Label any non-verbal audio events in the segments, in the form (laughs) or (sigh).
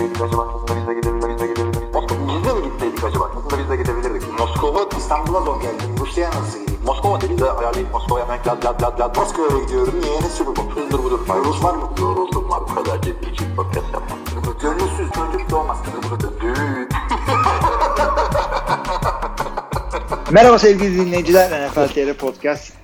gitseydik acaba? Aslında biz de gidebilirdik. Biz de mi gitseydik acaba? Aslında biz de gidebilirdik. Moskova, İstanbul'a zor geldim. Rusya'ya nasıl gideyim? Moskova dedi de ayarlayıp Moskova'ya hemen lad lad lad lad. Moskova'ya gidiyorum. Niye? Ne Super Bowl? Hızdır budur. Rus var mı? Yoruldum var. Bu kadar ciddi için podcast yapmam. Gönülsüz çocuk doğmaz. Düğün. Merhaba sevgili dinleyiciler. NFL TR Podcast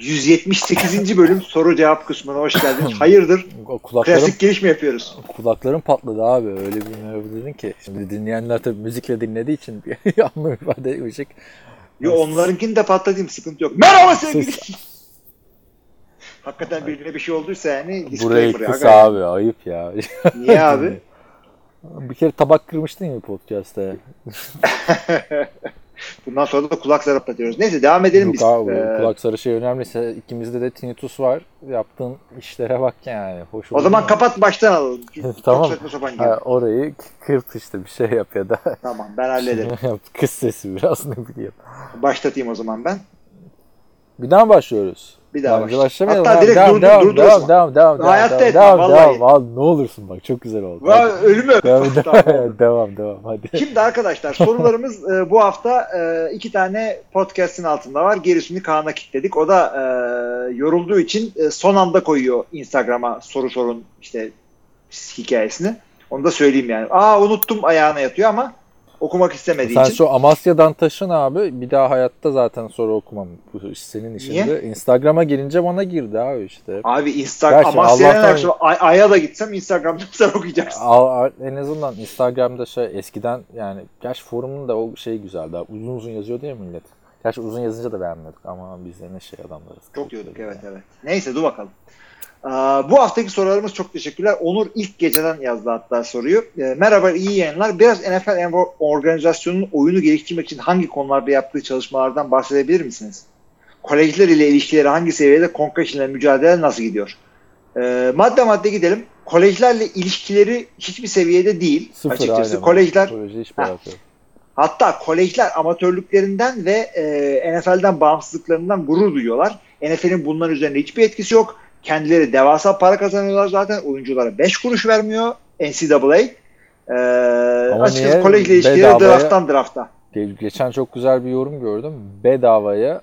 178. bölüm soru cevap kısmına hoş geldiniz. (laughs) Hayırdır? Kulaklarım, Klasik giriş mi yapıyoruz? kulaklarım patladı abi. Öyle bir merhaba dedin ki. Şimdi dinleyenler tabii müzikle dinlediği için bir (laughs) anlam ifade edecek. Yo onlarınkini de patlatayım sıkıntı yok. Merhaba sevgili. (laughs) Hakikaten birine bir şey olduysa yani Burayı ya. kısa Aga. abi. Ayıp ya. Niye abi? bir kere tabak kırmıştın ya podcast'ta. Bundan sonra da kulak zaraplatıyoruz. Neyse devam edelim Yok biz. abi Ee, kulak sarı şey önemliyse ikimizde de tinnitus var. Yaptığın işlere bak yani. Hoş o zaman mu? kapat baştan alalım. (laughs) Tamam. Ha, orayı kırt işte bir şey yap ya da. (laughs) Tamam ben hallederim. Kız sesi biraz ne bileyim. Başlatayım o zaman ben. Bir daha mı başlıyoruz? Bir daha başla. başlamayalım. Hatta abi. direkt devam, durdur- devam, durdurursun. devam, devam, devam, devam, Hayatta devam, etmem, devam, vallahi. devam. Al, ne olursun bak çok güzel oldu. Hadi. ölümü. Devam, devam, (laughs) devam, devam, hadi. Şimdi arkadaşlar sorularımız (laughs) e, bu hafta e, iki tane podcast'in altında var. Gerisini Kaan'a kilitledik. O da e, yorulduğu için e, son anda koyuyor Instagram'a soru sorun işte hikayesini. Onu da söyleyeyim yani. Aa unuttum ayağına yatıyor ama okumak istemediği Sen için. şu Amasya'dan taşın abi. Bir daha hayatta zaten soru okumam. Bu senin işinde. Niye? Instagram'a girince bana girdi abi işte. Abi Instagram Amasya'ya Allah'tan- akşam Ay- Ay'a da gitsem Instagram'da (laughs) sen okuyacaksın. En azından Instagram'da şey eskiden yani gerçi forumun da o şey güzeldi. abi. Uzun uzun yazıyor diye millet. Gerçi uzun yazınca da beğenmedik ama biz de ne şey adamlarız. Çok diyorduk evet evet. Neyse dur bakalım. Bu haftaki sorularımız çok teşekkürler. Onur ilk geceden yazdı hatta soruyu. Ee, merhaba iyi yayınlar. Biraz NFL organizasyonunun oyunu geliştirmek için hangi konularda yaptığı çalışmalardan bahsedebilir misiniz? Kolejler ile ilişkileri hangi seviyede? Concussion ile mücadele nasıl gidiyor? Ee, madde madde gidelim. Kolejlerle ilişkileri hiçbir seviyede değil. Sıfır açıkçası. aynen. Kolejler hiç Ha. Hatta kolejler amatörlüklerinden ve e, NFL'den bağımsızlıklarından gurur duyuyorlar. NFL'in bunların üzerinde hiçbir etkisi yok. Kendileri devasa para kazanıyorlar zaten. Oyunculara 5 kuruş vermiyor NCAA. E, açıkçası kolejle ilişkileri drafttan drafta. Ge- Geçen çok güzel bir yorum gördüm. Bedavaya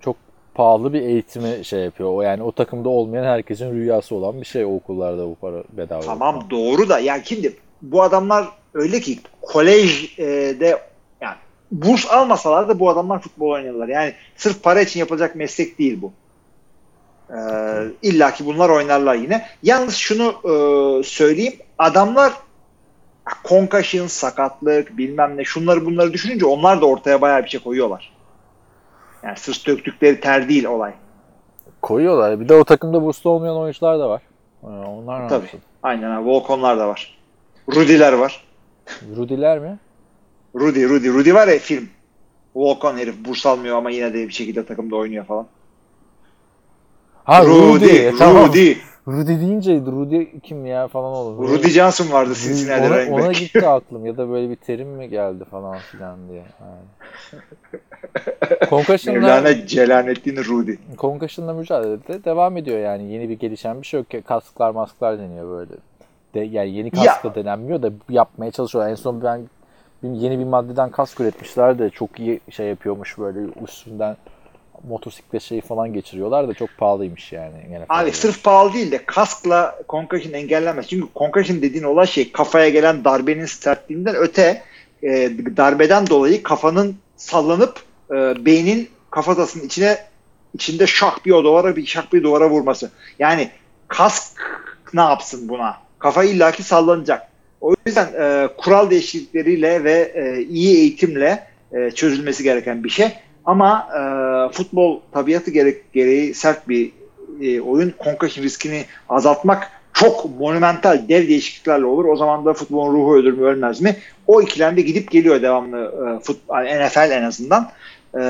çok pahalı bir eğitimi şey yapıyor. O yani o takımda olmayan herkesin rüyası olan bir şey o okullarda bu para bedava. Tamam doğru da yani şimdi bu adamlar öyle ki kolejde yani burs almasalar da bu adamlar futbol oynuyorlar. Yani sırf para için yapılacak meslek değil bu. Ee, İlla ki bunlar oynarlar yine. Yalnız şunu e, söyleyeyim. Adamlar concussion, sakatlık, bilmem ne şunları bunları düşününce onlar da ortaya bayağı bir şey koyuyorlar. Yani sırf döktükleri ter değil olay. Koyuyorlar. Bir de o takımda burslu olmayan oyuncular da var. Ee, Onlar Tabii. yapsın? Aynen. Volkonlar da var. Rudy'ler var. Rudiler mi? Rudy, Rudy. Rudy var ya film. Volkan herif burs almıyor ama yine de bir şekilde takımda oynuyor falan. Ha Rudy. Rudy, Tamam. Rudy. Rudy deyince Rudy kim ya falan oldu. Rudy Johnson vardı Cincinnati ona, running ona gitti aklım ya da böyle bir terim mi geldi falan filan diye. Yani. (laughs) Concussion'la, Mevlana Celanettin Rudy. Concussion'la mücadelede devam ediyor yani. Yeni bir gelişen bir şey yok. Kasklar masklar deniyor böyle. De, yani yeni kask da denenmiyor da yapmaya çalışıyor. En son ben yeni bir maddeden kask üretmişler de çok iyi şey yapıyormuş böyle üstünden motosiklet şeyi falan geçiriyorlar da çok pahalıymış yani. Gene Abi fazla. sırf pahalı değil de kaskla concussion engellenmez. Çünkü concussion dediğin olay şey kafaya gelen darbenin sertliğinden öte e, darbeden dolayı kafanın sallanıp e, beynin kafatasının içine içinde şak bir o duvara bir şak bir duvara vurması. Yani kask ne yapsın buna? Kafa illaki sallanacak. O yüzden e, kural değişiklikleriyle ve e, iyi eğitimle e, çözülmesi gereken bir şey. Ama e, futbol tabiatı gerek, gereği sert bir e, oyun. Concussion riskini azaltmak çok monumental dev değişikliklerle olur. O zaman da futbolun ruhu ölür mü ölmez mi? O ikilemde gidip geliyor devamlı e, futbol, NFL en azından. E,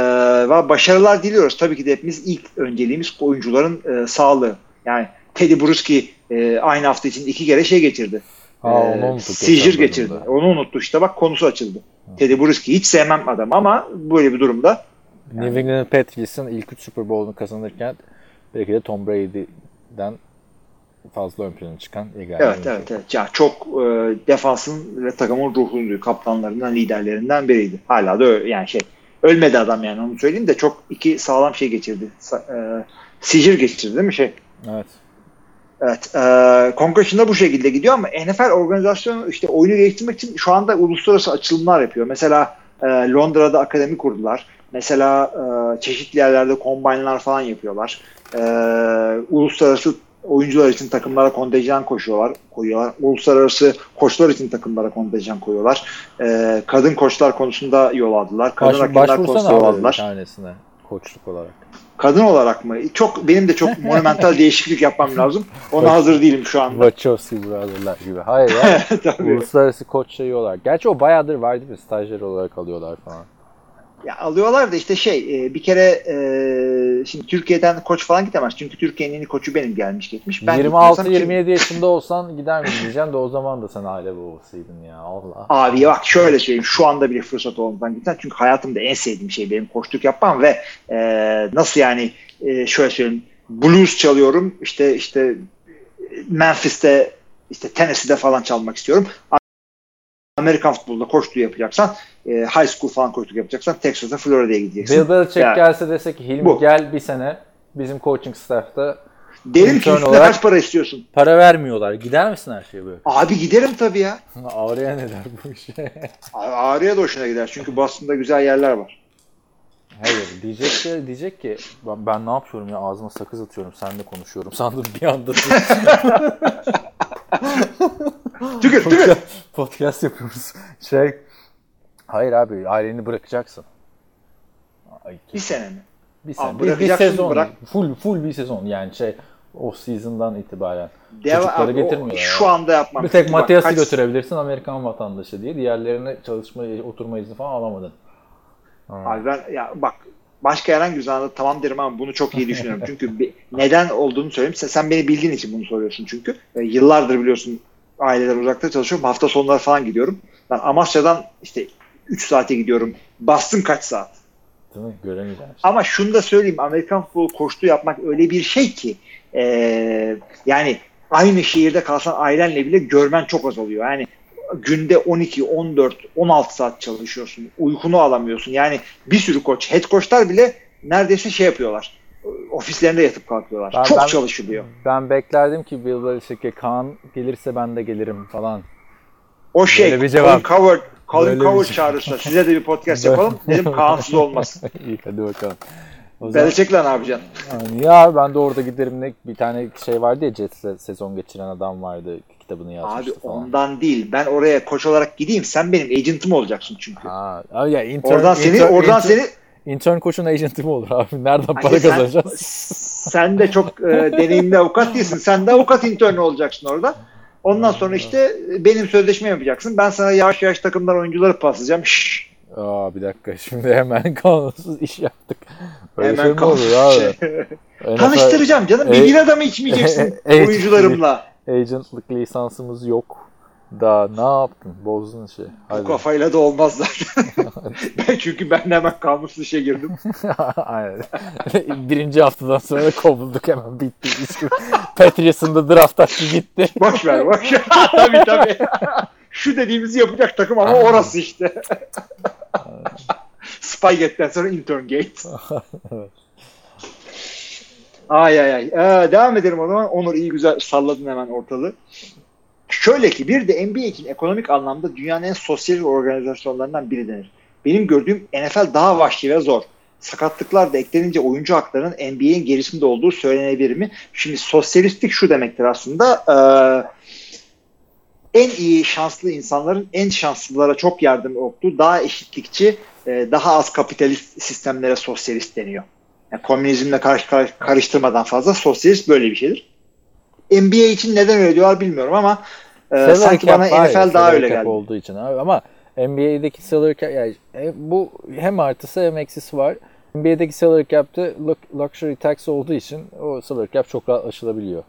ve başarılar diliyoruz. Tabii ki de hepimiz ilk önceliğimiz oyuncuların e, sağlığı. Yani Teddy Bruschi e, aynı hafta için iki kere şey geçirdi. Ha, E, geçen geçirdi. Onu unuttu işte bak konusu açıldı. Teddy Bruschi hiç sevmem adam ama böyle bir durumda New England Patriots'ın ilk üç Super Bowl'unu kazanırken belki de Tom Brady'den fazla ön plana çıkan Egal. Evet evet evet. Ya çok e, defansın ve takımın ruhundu. Kaptanlarından, liderlerinden biriydi. Hala da öyle, yani şey ölmedi adam yani onu söyleyeyim de çok iki sağlam şey geçirdi. Sa- e, sicir geçirdi değil mi şey? Evet. Evet. E, Concussion'da bu şekilde gidiyor ama NFL organizasyonu işte oyunu geliştirmek için şu anda uluslararası açılımlar yapıyor. Mesela e, Londra'da akademi kurdular. Mesela e, çeşitli yerlerde kombaynlar falan yapıyorlar. E, uluslararası oyuncular için takımlara kontenjan koşuyorlar, koyuyorlar. Uluslararası koçlar için takımlara kontenjan koyuyorlar. E, kadın koçlar konusunda yol aldılar. Kadın Baş, hakemler konusunda yol aldılar. tanesine koçluk olarak. Kadın olarak mı? Çok benim de çok monumental (laughs) değişiklik yapmam lazım. Ona hazır değilim şu anda. Wachowski Brothers'lar gibi. Hayır ya. (laughs) Uluslararası koç şeyi olarak. Gerçi o bayağıdır var değil mi? Stajyer olarak alıyorlar falan. Ya alıyorlar da işte şey e, bir kere e, şimdi Türkiye'den koç falan gidemez. Çünkü Türkiye'nin en iyi koçu benim gelmiş gitmiş. Ben gitmiyorsam kim- 26-27 yaşında olsan gider mi diyeceğim de o zaman da sen aile babasıydın ya. Allah. Abi bak şöyle söyleyeyim şu anda bile fırsat olmadan gitsen çünkü hayatımda en sevdiğim şey benim koçluk yapmam ve e, nasıl yani e, şöyle söyleyeyim blues çalıyorum işte işte Memphis'te işte Tennessee'de falan çalmak istiyorum. Amerikan futbolunda koçluğu yapacaksan e, high school falan koçluk yapacaksan Texas'a Florida'ya gideceksin. Bill Belichick Ya. gelse desek ki Hilmi Bu. gel bir sene bizim coaching staff'ta Derim ki üstüne olarak- kaç para istiyorsun? para vermiyorlar. Gider misin her şeye böyle? Abi giderim tabii ya. (laughs) Ağrıya ne der bu işe? Ağrı'ya da hoşuna gider. Çünkü Boston'da güzel yerler var. Hayır diyecek ki, diyecek ki ben, ben ne yapıyorum ya ağzıma sakız atıyorum seninle konuşuyorum (laughs) sandım bir anda (laughs) Tükür tükür. podcast yapıyoruz. (laughs) Şey hayır abi aileni bırakacaksın. Ay, Bir sene mi? bir, Aa, sene, bir, bir bırakacaksın, sezon bırak. full full bir sezon yani şey off season'dan itibaren. Deva- Çocukları abi, o- getirmiyorlar Şu anda yapmam. Bir tek Matias'ı kaç- götürebilirsin Amerikan vatandaşı diye. Diğerlerine çalışma, oturma izni falan alamadın. Abi ben ya bak başka herhangi bir zamanda tamam derim ama bunu çok iyi düşünüyorum. (laughs) Çünkü bir- neden olduğunu söyleyeyim. Sen, sen beni bildiğin için bunu soruyorsun çünkü. E, yıllardır biliyorsun aileler uzakta çalışıyorum. Hafta sonları falan gidiyorum. Ben Amasya'dan işte 3 saate gidiyorum. Bastım kaç saat. Değil mi? Göremeyeceğim. Ama şunu da söyleyeyim. Amerikan futbolu koştuğu yapmak öyle bir şey ki e, yani aynı şehirde kalsan ailenle bile görmen çok az oluyor. Yani günde 12, 14, 16 saat çalışıyorsun. Uykunu alamıyorsun. Yani bir sürü koç, head koçlar bile neredeyse şey yapıyorlar. Ofislerinde yatıp kalkıyorlar. Ben- çok ben- çalışılıyor. Ben beklerdim ki Bill Belichick'e Kaan gelirse ben de gelirim falan. O şey Böyle bir Colin cevap. Coward, Colin Böyle bir Coward çağırırsa size de bir podcast (laughs) yapalım. Dedim Kaan'sız olmaz. (laughs) İyi hadi bakalım. Zaman, Belichick'le ne yapacaksın? yani ya ben de orada giderim ne bir tane şey vardı ya Jets'le sezon geçiren adam vardı kitabını Abi yazmıştı falan. ondan değil. Ben oraya koç olarak gideyim. Sen benim agent'ım olacaksın çünkü. Ha, abi ya intern, Oradan seni intern- oradan intern- seni intern koçun agenti mi olur abi? Nereden para Hayır, sen- kazanacağız? sen de çok e, deneyimli avukat değilsin. Sen de avukat internü olacaksın orada. Ondan sonra işte benim sözleşme yapacaksın. Ben sana yavaş yavaş takımdan oyuncuları paslayacağım. Şşş. Aa bir dakika şimdi hemen (laughs) kanunsuz iş yaptık. Böyle Hemen şey olur abi? Şey. (laughs) Tanıştıracağım canım. E- Bir adamı içmeyeceksin (laughs) Evet. oyuncularımla. Agentlık lisansımız yok. Daha ne yaptın? Bozdun şey. Bu kafayla da olmaz zaten. Çünkü ben de hemen kamus işe girdim. (laughs) Aynen. (laughs) Birinci haftadan sonra kovulduk hemen bitti. Patriots'ın da draft hakkı gitti. (laughs) Boş ver boş ver. tabii tabii. Şu dediğimizi yapacak takım ama orası işte. Spygate'den sonra Intern Gate. Ay ay ay. Ee, devam edelim o zaman. Onur iyi güzel salladın hemen ortalığı. Şöyle ki bir de NBA için ekonomik anlamda dünyanın en sosyal organizasyonlarından biri denir. Benim gördüğüm NFL daha vahşi ve zor. Sakatlıklar da eklenince oyuncu haklarının NBA'in gerisinde olduğu söylenebilir mi? Şimdi sosyalistlik şu demektir aslında. Ee, en iyi şanslı insanların en şanslılara çok yardım olduğu daha eşitlikçi, daha az kapitalist sistemlere sosyalist deniyor. Yani komünizmle karış, karış- karıştırmadan fazla sosyalist böyle bir şeydir. NBA için neden öyle diyorlar bilmiyorum ama e, sanki bana NFL daha öyle geldi. olduğu için abi ama NBA'deki salary cap yani, e, bu hem artısı hem eksisi var. NBA'deki salary cap'te lux- luxury tax olduğu için o salary cap çok rahat aşılabiliyor.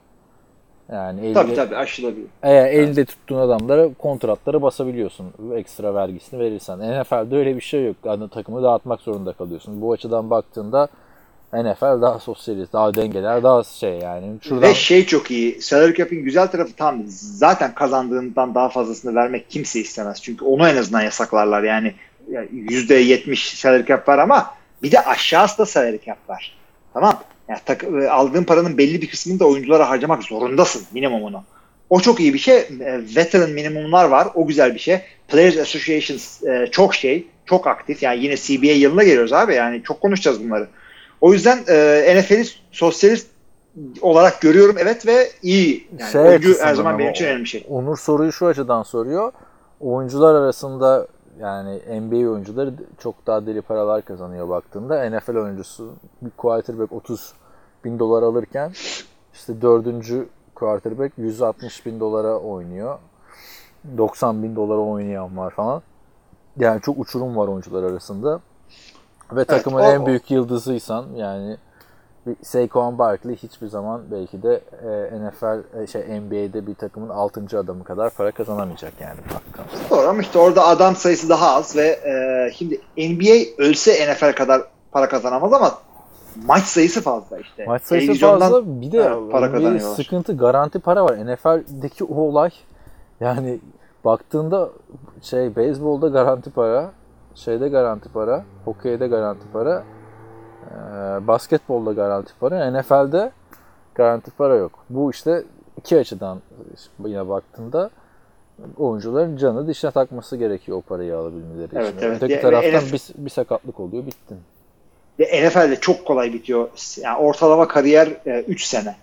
Yani elde, Tabii tabii aşılabiliyor. eğer elde tuttuğun adamlara kontratları basabiliyorsun. Ekstra vergisini verirsen. NFL'de öyle bir şey yok. Yani takımı dağıtmak zorunda kalıyorsun. Bu açıdan baktığında NFL daha sosyalist, daha dengeler, daha şey yani. Şuradan... Ve şey çok iyi. Salary cap'in güzel tarafı tam zaten kazandığından daha fazlasını vermek kimse istemez. Çünkü onu en azından yasaklarlar. Yani %70 salary cap var ama bir de aşağısı da salary cap var. Tamam. Yani tak, e, aldığın paranın belli bir kısmını da oyunculara harcamak zorundasın minimumunu. O çok iyi bir şey. E, veteran minimumlar var. O güzel bir şey. Players Associations e, çok şey. Çok aktif. Yani yine CBA yılına geliyoruz abi. Yani çok konuşacağız bunları. O yüzden e, NFL'i sosyalist olarak görüyorum evet ve iyi. Yani şey oyuncu her zaman benim için önemli bir şey. Onur soruyu şu açıdan soruyor. Oyuncular arasında yani NBA oyuncuları çok daha deli paralar kazanıyor baktığında. NFL oyuncusu bir quarterback 30 bin dolar alırken işte dördüncü quarterback 160 bin dolara oynuyor. 90 bin dolara oynayan var falan. Yani çok uçurum var oyuncular arasında. Ve takımın evet, o, en büyük yıldızıysan yani Saquon Barkley hiçbir zaman belki de e, NFL e, şey NBA'de bir takımın 6. adamı kadar para kazanamayacak yani. Doğru ama işte orada adam sayısı daha az ve e, şimdi NBA ölse NFL kadar para kazanamaz ama maç sayısı fazla işte. Maç sayısı fazla bir de para bir sıkıntı garanti para var. NFL'deki o olay yani baktığında şey beyzbolda garanti para, şeyde garanti para, hokeyde garanti para, e, basketbolda garanti para, NFL'de garanti para yok. Bu işte iki açıdan yine baktığında oyuncuların canı dişine takması gerekiyor o parayı alabilmeleri için. Evet. Öteki ya, taraftan NFL... bir, bir sakatlık oluyor bittin. NFL'de çok kolay bitiyor. Yani ortalama kariyer 3 e, sene.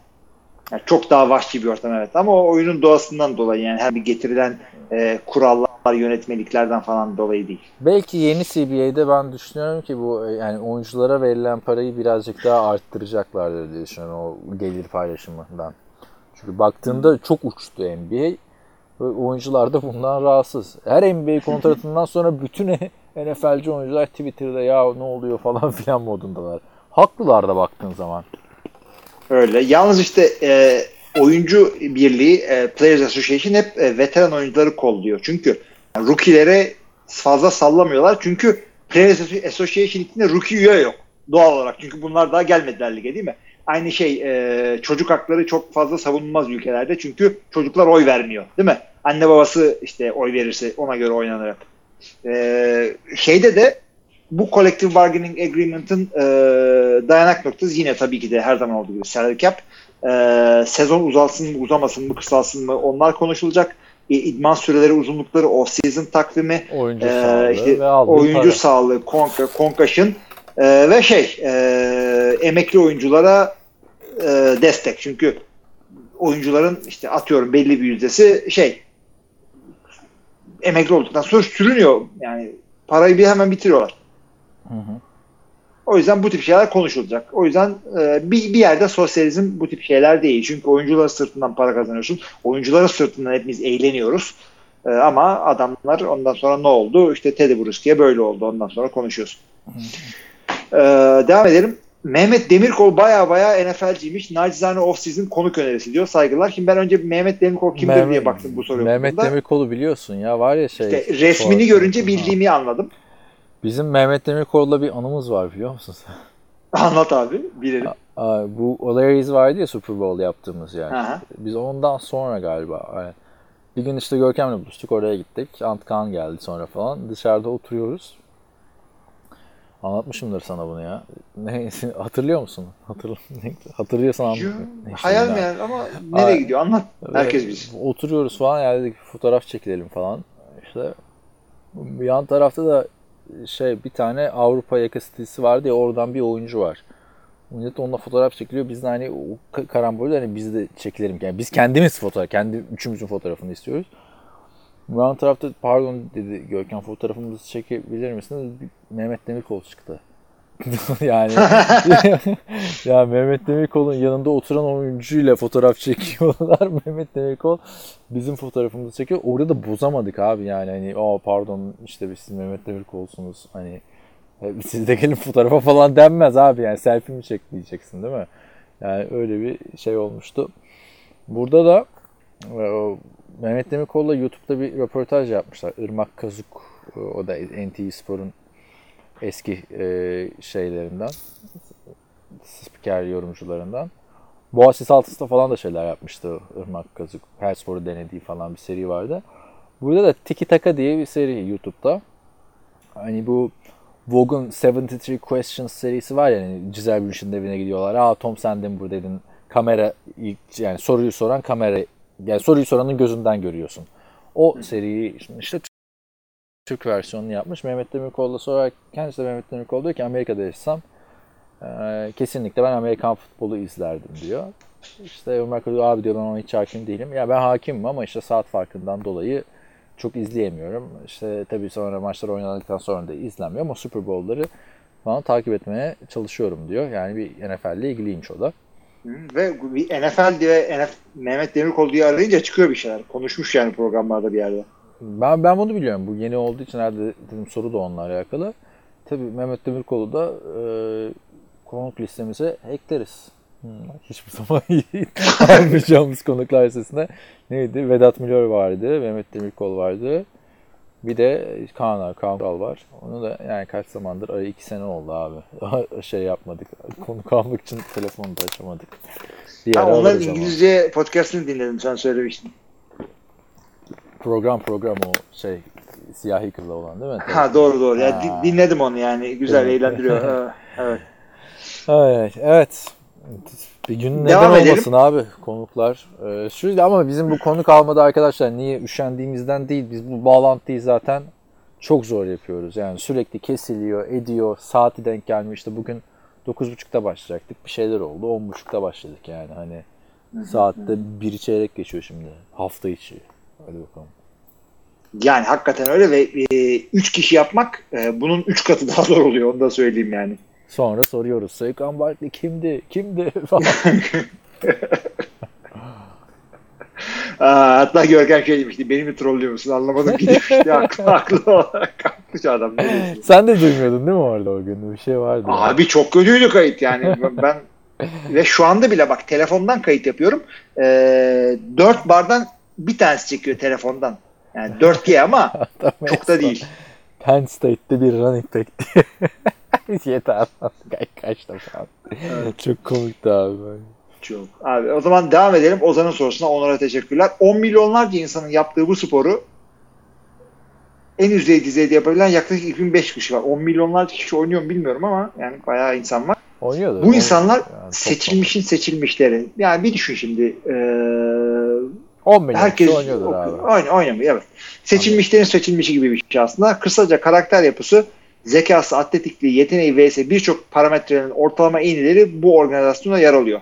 Yani çok daha vahşi bir ortam evet ama o oyunun doğasından dolayı yani her bir getirilen e, kurallar, yönetmeliklerden falan dolayı değil. Belki yeni CBA'de ben düşünüyorum ki bu e, yani oyunculara verilen parayı birazcık daha arttıracaklardır diye düşünüyorum o gelir paylaşımından. Çünkü baktığında çok uçtu NBA ve oyuncular da bundan rahatsız. Her NBA kontratından (laughs) sonra bütün (laughs) NFL'ci oyuncular Twitter'da ya ne oluyor falan filan modundalar. Haklılar da baktığın zaman. Öyle. Yalnız işte e, oyuncu birliği e, Players Association hep e, veteran oyuncuları kolluyor. Çünkü yani rookie'lere fazla sallamıyorlar. Çünkü Players Association içinde rookie üye yok. Doğal olarak. Çünkü bunlar daha gelmediler lige değil mi? Aynı şey e, çocuk hakları çok fazla savunulmaz ülkelerde. Çünkü çocuklar oy vermiyor. Değil mi? Anne babası işte oy verirse ona göre oynanır. E, şeyde de bu Collective Bargaining Agreement'ın e, dayanak noktası yine tabii ki de her zaman olduğu gibi salary cap. E, sezon uzalsın mı, uzamasın mı, kısalsın mı onlar konuşulacak. E, idman süreleri, uzunlukları, off-season takvimi, oyuncu e, sağlığı, işte, oyuncu para. sağlığı, konka, concussion e, ve şey e, emekli oyunculara e, destek. Çünkü oyuncuların işte atıyorum belli bir yüzdesi şey emekli olduktan sonra sürünüyor. Yani parayı bir hemen bitiriyorlar. Hı hı. O yüzden bu tip şeyler konuşulacak. O yüzden e, bir, bir yerde sosyalizm bu tip şeyler değil. Çünkü oyuncuların sırtından para kazanıyorsun. Oyuncuların sırtından hepimiz eğleniyoruz. E, ama adamlar ondan sonra ne oldu? İşte Teddy Bruschi'ye böyle oldu. Ondan sonra konuşuyorsun. E, devam edelim. Mehmet Demirkol baya baya NFL'ciymiş. Nacizane off-season konuk önerisi diyor. Saygılar. Şimdi ben önce Mehmet Demirkol kimdir Mehmet, diye baktım bu soruya. Mehmet Demirkol'u biliyorsun ya var ya şey. İşte resmini görünce bildiğimi anladım. Bizim Mehmet Demirkol'la bir anımız var biliyor musun sen? (laughs) Anlat abi. Bilelim. Bu O'Leary's vardı ya Super Bowl yaptığımız yer. Aha. Biz ondan sonra galiba. Yani bir gün işte Görkem'le buluştuk. Oraya gittik. Antkan geldi sonra falan. Dışarıda oturuyoruz. Anlatmışımdır sana bunu ya. (laughs) Ne, hatırlıyor musun? Hatırl (laughs) hatırlıyorsan anlat. Hayal mi yani ama nereye gidiyor? Anlat. Herkes biz. Oturuyoruz falan. Yani dedik fotoğraf çekilelim falan. İşte yan tarafta da şey bir tane Avrupa yaka sitesi vardı ya oradan bir oyuncu var. Millet onunla fotoğraf çekiliyor. Biz de hani o karambolde hani biz de çekilelim. Yani biz kendimiz fotoğraf, kendi üçümüzün fotoğrafını istiyoruz. Yan tarafta pardon dedi Görkem fotoğrafımızı çekebilir misiniz? Mehmet Demirkol çıktı. (laughs) yani (laughs) ya Mehmet Demirkol'un yanında oturan oyuncuyla fotoğraf çekiyorlar. (laughs) Mehmet Demirkol bizim fotoğrafımızı çekiyor. Orada da bozamadık abi yani hani aa pardon işte biz siz Mehmet Demirkol'sunuz hani e, siz de gelin fotoğrafa falan denmez abi yani selfie mi çek diyeceksin değil mi? Yani öyle bir şey olmuştu. Burada da e, Mehmet Demirkol'la YouTube'da bir röportaj yapmışlar. Irmak Kazuk o da NTV Spor'un eski e, şeylerinden. spiker yorumcularından. Boğaziçi Altısı'nda falan da şeyler yapmıştı Irmak Kazık. Her sporu denediği falan bir seri vardı. Burada da Tiki Taka diye bir seri YouTube'da. Hani bu Vogue'un 73 Questions serisi var ya hani Giselle Bündchen'in evine gidiyorlar. Aa Tom sen de mi buradaydın? Kamera yani soruyu soran kamera yani soruyu soranın gözünden görüyorsun. O seriyi işte Türk versiyonunu yapmış. Mehmet Demirkol'da sorar kendisi de Mehmet Demirkol diyor ki Amerika'da yaşasam e, kesinlikle ben Amerikan futbolu izlerdim diyor. İşte Ömer diyor abi diyor ben ona hiç hakim değilim. Ya ben hakimim ama işte saat farkından dolayı çok izleyemiyorum. İşte tabii sonra maçlar oynadıktan sonra da izlenmiyor ama Super Bowl'ları falan takip etmeye çalışıyorum diyor. Yani bir NFL ile ilgiliymiş o da. Ve bir NFL diye NFL, Mehmet Demirkol diye arayınca çıkıyor bir şeyler. Konuşmuş yani programlarda bir yerde. Ben ben bunu biliyorum. Bu yeni olduğu için herhalde dedim soru da onunla alakalı. Tabii Mehmet Demirkol'u da e, konuk listemize ekleriz. Hmm, hiçbir zaman (laughs) almayacağımız konuklar listesinde neydi? Vedat Milor vardı, Mehmet Demirkol vardı. Bir de Kaan Kaan var. Onu da yani kaç zamandır ay iki sene oldu abi. (laughs) şey yapmadık. Konu kalmak için telefonu da açamadık. Ha, onların İngilizce podcastını dinledim sen söylemiştin. Program program o şey siyahi kızla olan değil mi? Ha doğru doğru. Ya, dinledim onu yani. Güzel evet. eğlendiriyor. (laughs) evet. Evet. Evet. Bir gün Devam neden edelim. olmasın abi konuklar. Ee, şu, ama bizim bu konuk almada arkadaşlar niye üşendiğimizden değil. Biz bu bağlantıyı zaten çok zor yapıyoruz. Yani sürekli kesiliyor, ediyor. Saati denk gelmiyor. İşte bugün 9.30'da başlayacaktık. Bir şeyler oldu. 10.30'da başladık yani. Hani saatte bir çeyrek geçiyor şimdi. Hafta içi. Hadi bakalım. Yani hakikaten öyle ve 3 e, üç kişi yapmak e, bunun 3 katı daha zor oluyor. Onu da söyleyeyim yani. Sonra soruyoruz. Sayıkan Barkley kimdi? Kimdi? (laughs) Falan. Aa, hatta Görkem şey demişti. Beni mi trollüyor musun? Anlamadım ki demişti. haklı, haklı (laughs) olarak kalkmış adam. Sen de duymuyordun değil mi orada o gün? Bir şey vardı. Abi yani. çok kötüydü kayıt yani. (laughs) ben ve şu anda bile bak telefondan kayıt yapıyorum. Ee, 4 bardan bir tanesi çekiyor telefondan. Yani 4G ama (laughs) çok da değil. Penn State'de bir running back diye. (laughs) Yeter. Kaç, defa. Evet. Çok komikti abi. Çok. Abi o zaman devam edelim. Ozan'ın sorusuna onlara teşekkürler. 10 milyonlarca insanın yaptığı bu sporu en üst düzeyde yapabilen yaklaşık 2005 kişi var. 10 milyonlarca kişi oynuyor mu bilmiyorum ama yani bayağı insan var. Oynuyordur. Bu insanlar yani seçilmişin seçilmişleri. Yani bir düşün şimdi. Ee, 10 milyon herkes oynuyordur abi. Oynuyor, oynamıyor evet. Seçilmişlerin seçilmişi gibi bir şey aslında. Kısaca karakter yapısı zekası, atletikliği, yeteneği vs birçok parametrenin ortalama iğneleri bu organizasyona yer alıyor.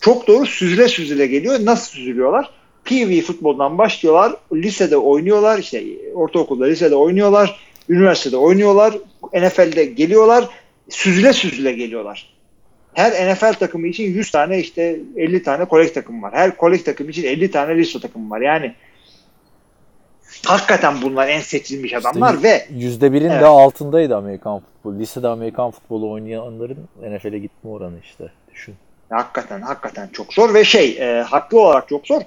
Çok doğru süzüle süzüle geliyor. Nasıl süzülüyorlar? PV futboldan başlıyorlar. Lisede oynuyorlar. işte ortaokulda, lisede oynuyorlar. Üniversitede oynuyorlar. NFL'de geliyorlar. Süzüle süzüle geliyorlar. Her NFL takımı için 100 tane işte 50 tane kolek takım var. Her kolek takım için 50 tane liste takım var. Yani hakikaten bunlar en seçilmiş adamlar işte ve yüzde birin evet. de altındaydı Amerikan futbolu. Lisede Amerikan futbolu oynayanların NFL'e gitme oranı işte. Düşün. Hakikaten hakikaten çok zor ve şey e, haklı olarak çok zor.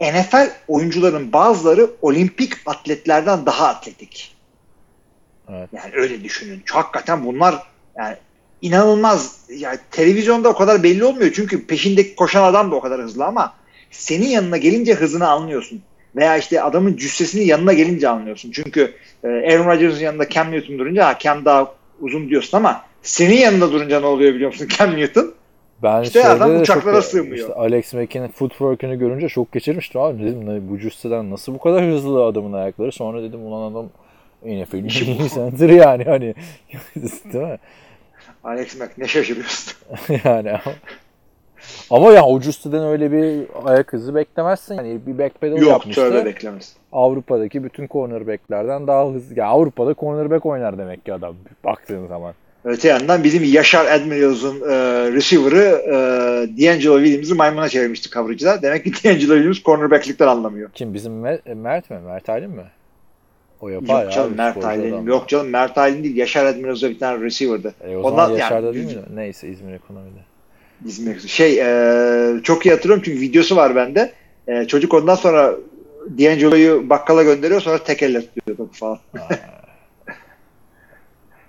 NFL oyuncuların bazıları olimpik atletlerden daha atletik. Evet. Yani öyle düşünün. Hakikaten bunlar yani inanılmaz. Yani televizyonda o kadar belli olmuyor çünkü peşindeki koşan adam da o kadar hızlı ama senin yanına gelince hızını anlıyorsun. Veya işte adamın cüssesini yanına gelince anlıyorsun. Çünkü e, Aaron Rodgers'ın yanında Cam Newton durunca ha, Cam daha uzun diyorsun ama senin yanında durunca ne oluyor biliyor musun (laughs) Cam Newton? Ben işte adam uçaklara çok, sığmıyor. Işte Alex Mack'in footwork'ünü görünce çok geçirmiştim abi. Dedim bu cüsseden nasıl bu kadar hızlı adamın ayakları. Sonra dedim ulan adam NFL'in (laughs) center yani hani (laughs) değil mi? Alex Mack ne şaşırıyorsun? (laughs) yani ama ya Justy'den öyle bir ayak hızı beklemezsin. Yani bir backpedal Yok, yapmıştı. Yok tövbe beklemez. Avrupa'daki bütün cornerback'lerden daha hızlı. Ya Avrupa'da cornerback oynar demek ki adam baktığın zaman. Öte yandan bizim Yaşar Admirals'ın e, receiver'ı e, D'Angelo Williams'ı maymuna çevirmişti coverage'da. Demek ki (laughs) D'Angelo Williams cornerback'likten anlamıyor. Kim? Bizim Mert, Mert mi? Mert Aylin mi? O yapar Yok canım Mert Aylin. Yok canım Mert Aylin değil. Yaşar Admirals'da bir tane receiver'dı. E, o Ondan, Yaşar'da yani, değil mi? Neyse İzmir ekonomide. İzmir. Şey e, çok iyi hatırlıyorum çünkü videosu var bende. E, çocuk ondan sonra D'Angelo'yu bakkala gönderiyor sonra tek elle tutuyor falan. (laughs)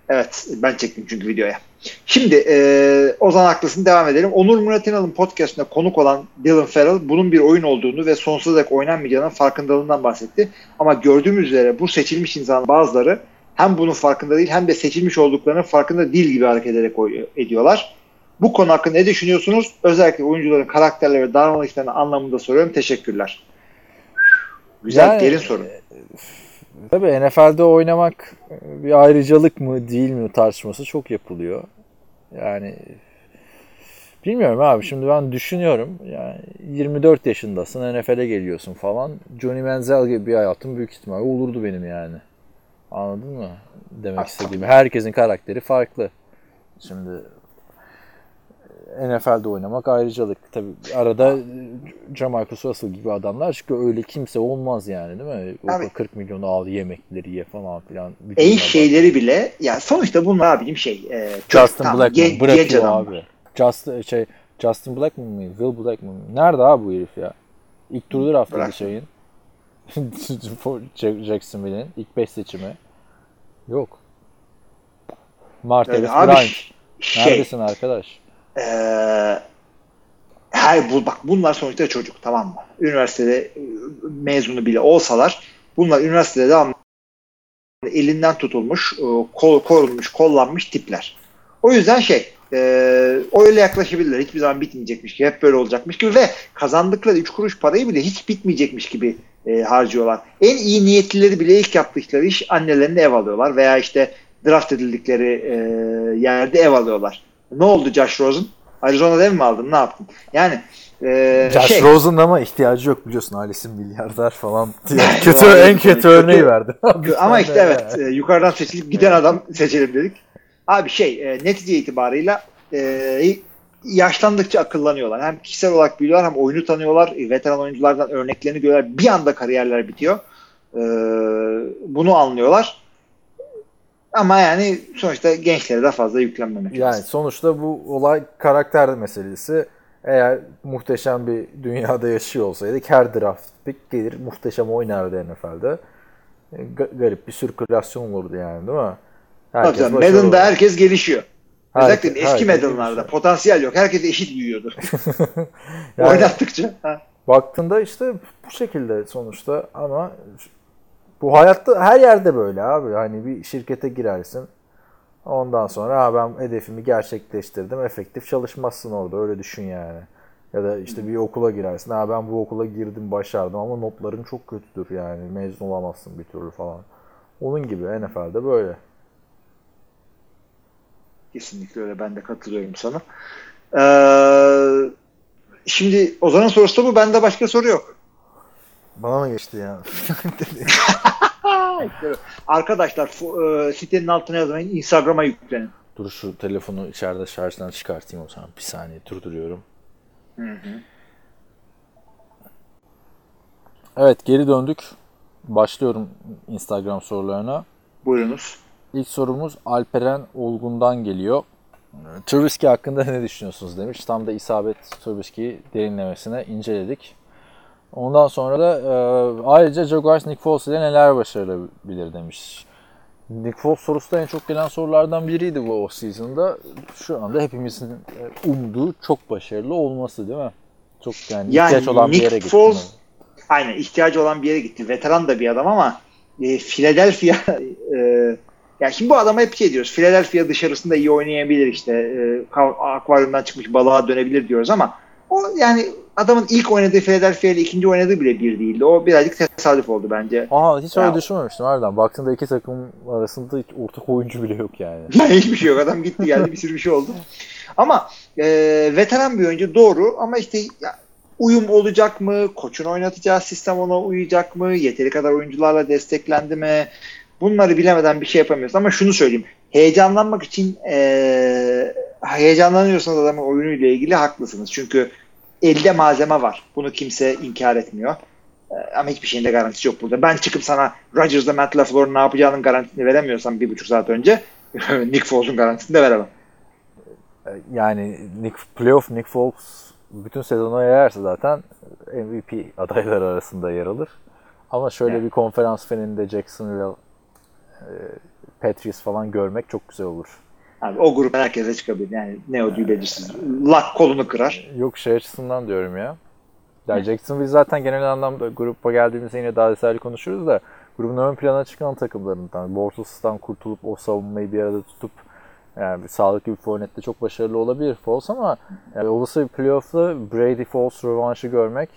evet ben çektim çünkü videoya. Şimdi e, Ozan haklısın devam edelim. Onur Murat İnal'ın podcastine konuk olan Dylan Farrell bunun bir oyun olduğunu ve sonsuza dek oynanmayacağının farkındalığından bahsetti. Ama gördüğümüz üzere bu seçilmiş insanların bazıları hem bunun farkında değil hem de seçilmiş olduklarının farkında değil gibi hareket ederek ediyorlar. Bu konu hakkında ne düşünüyorsunuz? Özellikle oyuncuların karakterleri ve davranışlarını anlamında soruyorum. Teşekkürler. Güzel, yani, derin soru. E, tabii NFL'de oynamak bir ayrıcalık mı değil mi tartışması çok yapılıyor. Yani bilmiyorum abi şimdi ben düşünüyorum yani 24 yaşındasın NFL'e geliyorsun falan. Johnny Manziel gibi bir hayatım büyük ihtimalle olurdu benim yani. Anladın mı? Demek istediğim. Herkesin karakteri farklı. Şimdi NFL'de oynamak ayrıcalık. Tabi arada Jamarcus Russell gibi adamlar çünkü öyle kimse olmaz yani değil mi? O Abi, 40 milyonu al yemekleri ye falan filan. En şeyleri bile ya sonuçta bunlar abicim şey e, Justin tam, Blackman gen, bırakıyor abi. Just, şey, Justin Blackman mı? Will Blackman mı? Nerede abi bu herif ya? İlk turdur haftaki şeyin. (laughs) Jacksonville'in ilk 5 seçimi. Yok. Martavis yani Bryant. Şey, Neredesin arkadaş? Ee, her bu bak bunlar sonuçta çocuk tamam mı? Üniversitede e, mezunu bile olsalar bunlar üniversitede devam elinden tutulmuş, e, kol, korunmuş, kollanmış tipler. O yüzden şey e, öyle yaklaşabilirler. Hiçbir zaman bitmeyecekmiş gibi, hep böyle olacakmış gibi ve kazandıkları 3 kuruş parayı bile hiç bitmeyecekmiş gibi e, harcıyorlar. En iyi niyetlileri bile ilk yaptıkları iş annelerine ev alıyorlar veya işte draft edildikleri e, yerde ev alıyorlar. Ne oldu Josh Rosen? Arizona'da ev mi aldın? Ne yaptın? Yani e, Josh şey, Rosen ama ihtiyacı yok biliyorsun ailesi milyarder falan diye kötü en kötü örneği verdi. (laughs) ama işte evet e, yukarıdan seçilip giden adam seçelim dedik. Abi şey e, netice itibarıyla e, yaşlandıkça akıllanıyorlar. Hem kişisel olarak biliyorlar hem oyunu tanıyorlar. E, veteran oyunculardan örneklerini görüyorlar. Bir anda kariyerler bitiyor. E, bunu anlıyorlar. Ama yani sonuçta gençlere de fazla yüklenmemek Yani lazım. sonuçta bu olay karakter meselesi. Eğer muhteşem bir dünyada yaşıyor olsaydık her draft pick gelir muhteşem oynardı NFL'de. E, garip bir sirkülasyon olurdu yani değil mi? Herkes Tabii Madden'da herkes gelişiyor. Özellikle herkes, eski Madden'larda potansiyel yok. Herkes eşit büyüyordu. yani, (laughs) Oynattıkça. Ha. Baktığında işte bu şekilde sonuçta ama bu hayatta her yerde böyle abi. Hani bir şirkete girersin. Ondan sonra ben hedefimi gerçekleştirdim. Efektif çalışmazsın orada. Öyle düşün yani. Ya da işte bir okula girersin. Ha ben bu okula girdim başardım ama notların çok kötüdür yani. Mezun olamazsın bir türlü falan. Onun gibi NFL'de böyle. Kesinlikle öyle. Ben de katılıyorum sana. Ee, şimdi Ozan'ın sorusu bu. Bende başka soru yok. Bana mı geçti ya? (laughs) (laughs) Arkadaşlar e, sitenin altına yazmayın. Instagram'a yüklenin. Dur şu telefonu içeride şarjdan çıkartayım o zaman. Bir saniye durduruyorum. Hı hı. Evet geri döndük. Başlıyorum Instagram sorularına. Buyurunuz. İlk sorumuz Alperen Olgun'dan geliyor. Trubisky hakkında ne düşünüyorsunuz demiş. Tam da isabet Trubisky'yi derinlemesine inceledik. Ondan sonra da e, ayrıca Jaguars Nick Foles ile neler başarılabilir demiş. Nick Foles sorusu da en çok gelen sorulardan biriydi bu off-season'da. Şu anda hepimizin e, umduğu çok başarılı olması değil mi? Çok yani, yani ihtiyaç olan Nick bir yere gitti. Foles, aynen ihtiyacı olan bir yere gitti. Veteran da bir adam ama e, Philadelphia (laughs) e, yani şimdi bu adama hep şey diyoruz. Philadelphia dışarısında iyi oynayabilir işte. E, akvaryumdan çıkmış balığa dönebilir diyoruz ama o yani adamın ilk oynadığı Philadelphia ile ikinci oynadığı bile bir değildi. O birazcık tesadüf oldu bence. Aha hiç öyle ya. düşünmemiştim harbiden. Baktığında iki takım arasında hiç ortak oyuncu bile yok yani. (laughs) hiçbir şey yok. Adam gitti geldi bir sürü bir şey oldu. Ama e, veteran bir oyuncu doğru ama işte ya, uyum olacak mı? Koçun oynatacağı sistem ona uyacak mı? Yeteri kadar oyuncularla desteklendi mi? Bunları bilemeden bir şey yapamıyoruz. Ama şunu söyleyeyim. Heyecanlanmak için e, heyecanlanıyorsanız adamın oyunuyla ilgili haklısınız. Çünkü elde malzeme var. Bunu kimse inkar etmiyor. Ee, ama hiçbir şeyin de garantisi yok burada. Ben çıkıp sana Rodgers'la Matt LaFleur'un ne yapacağının garantisini veremiyorsam bir buçuk saat önce (laughs) Nick Foles'un garantisini de veremem. Yani Nick, playoff Nick Foles bütün sezonu yayarsa zaten MVP adayları arasında yer alır. Ama şöyle evet. bir konferans finalinde Jacksonville e, Patriots falan görmek çok güzel olur. Abi, o grup herkese çıkabilir. Yani ne o belirsiz. Lak kolunu kırar. Yok şey açısından diyorum ya. Ya Jacksonville zaten genel anlamda grupa geldiğimizde yine daha detaylı konuşuruz da grubun ön plana çıkan takımlarından. Bortles'tan kurtulup o savunmayı bir arada tutup yani bir sağlıklı bir Fournette'de çok başarılı olabilir Foles ama yani olası bir playoff'ta Brady Foles rövanşı görmek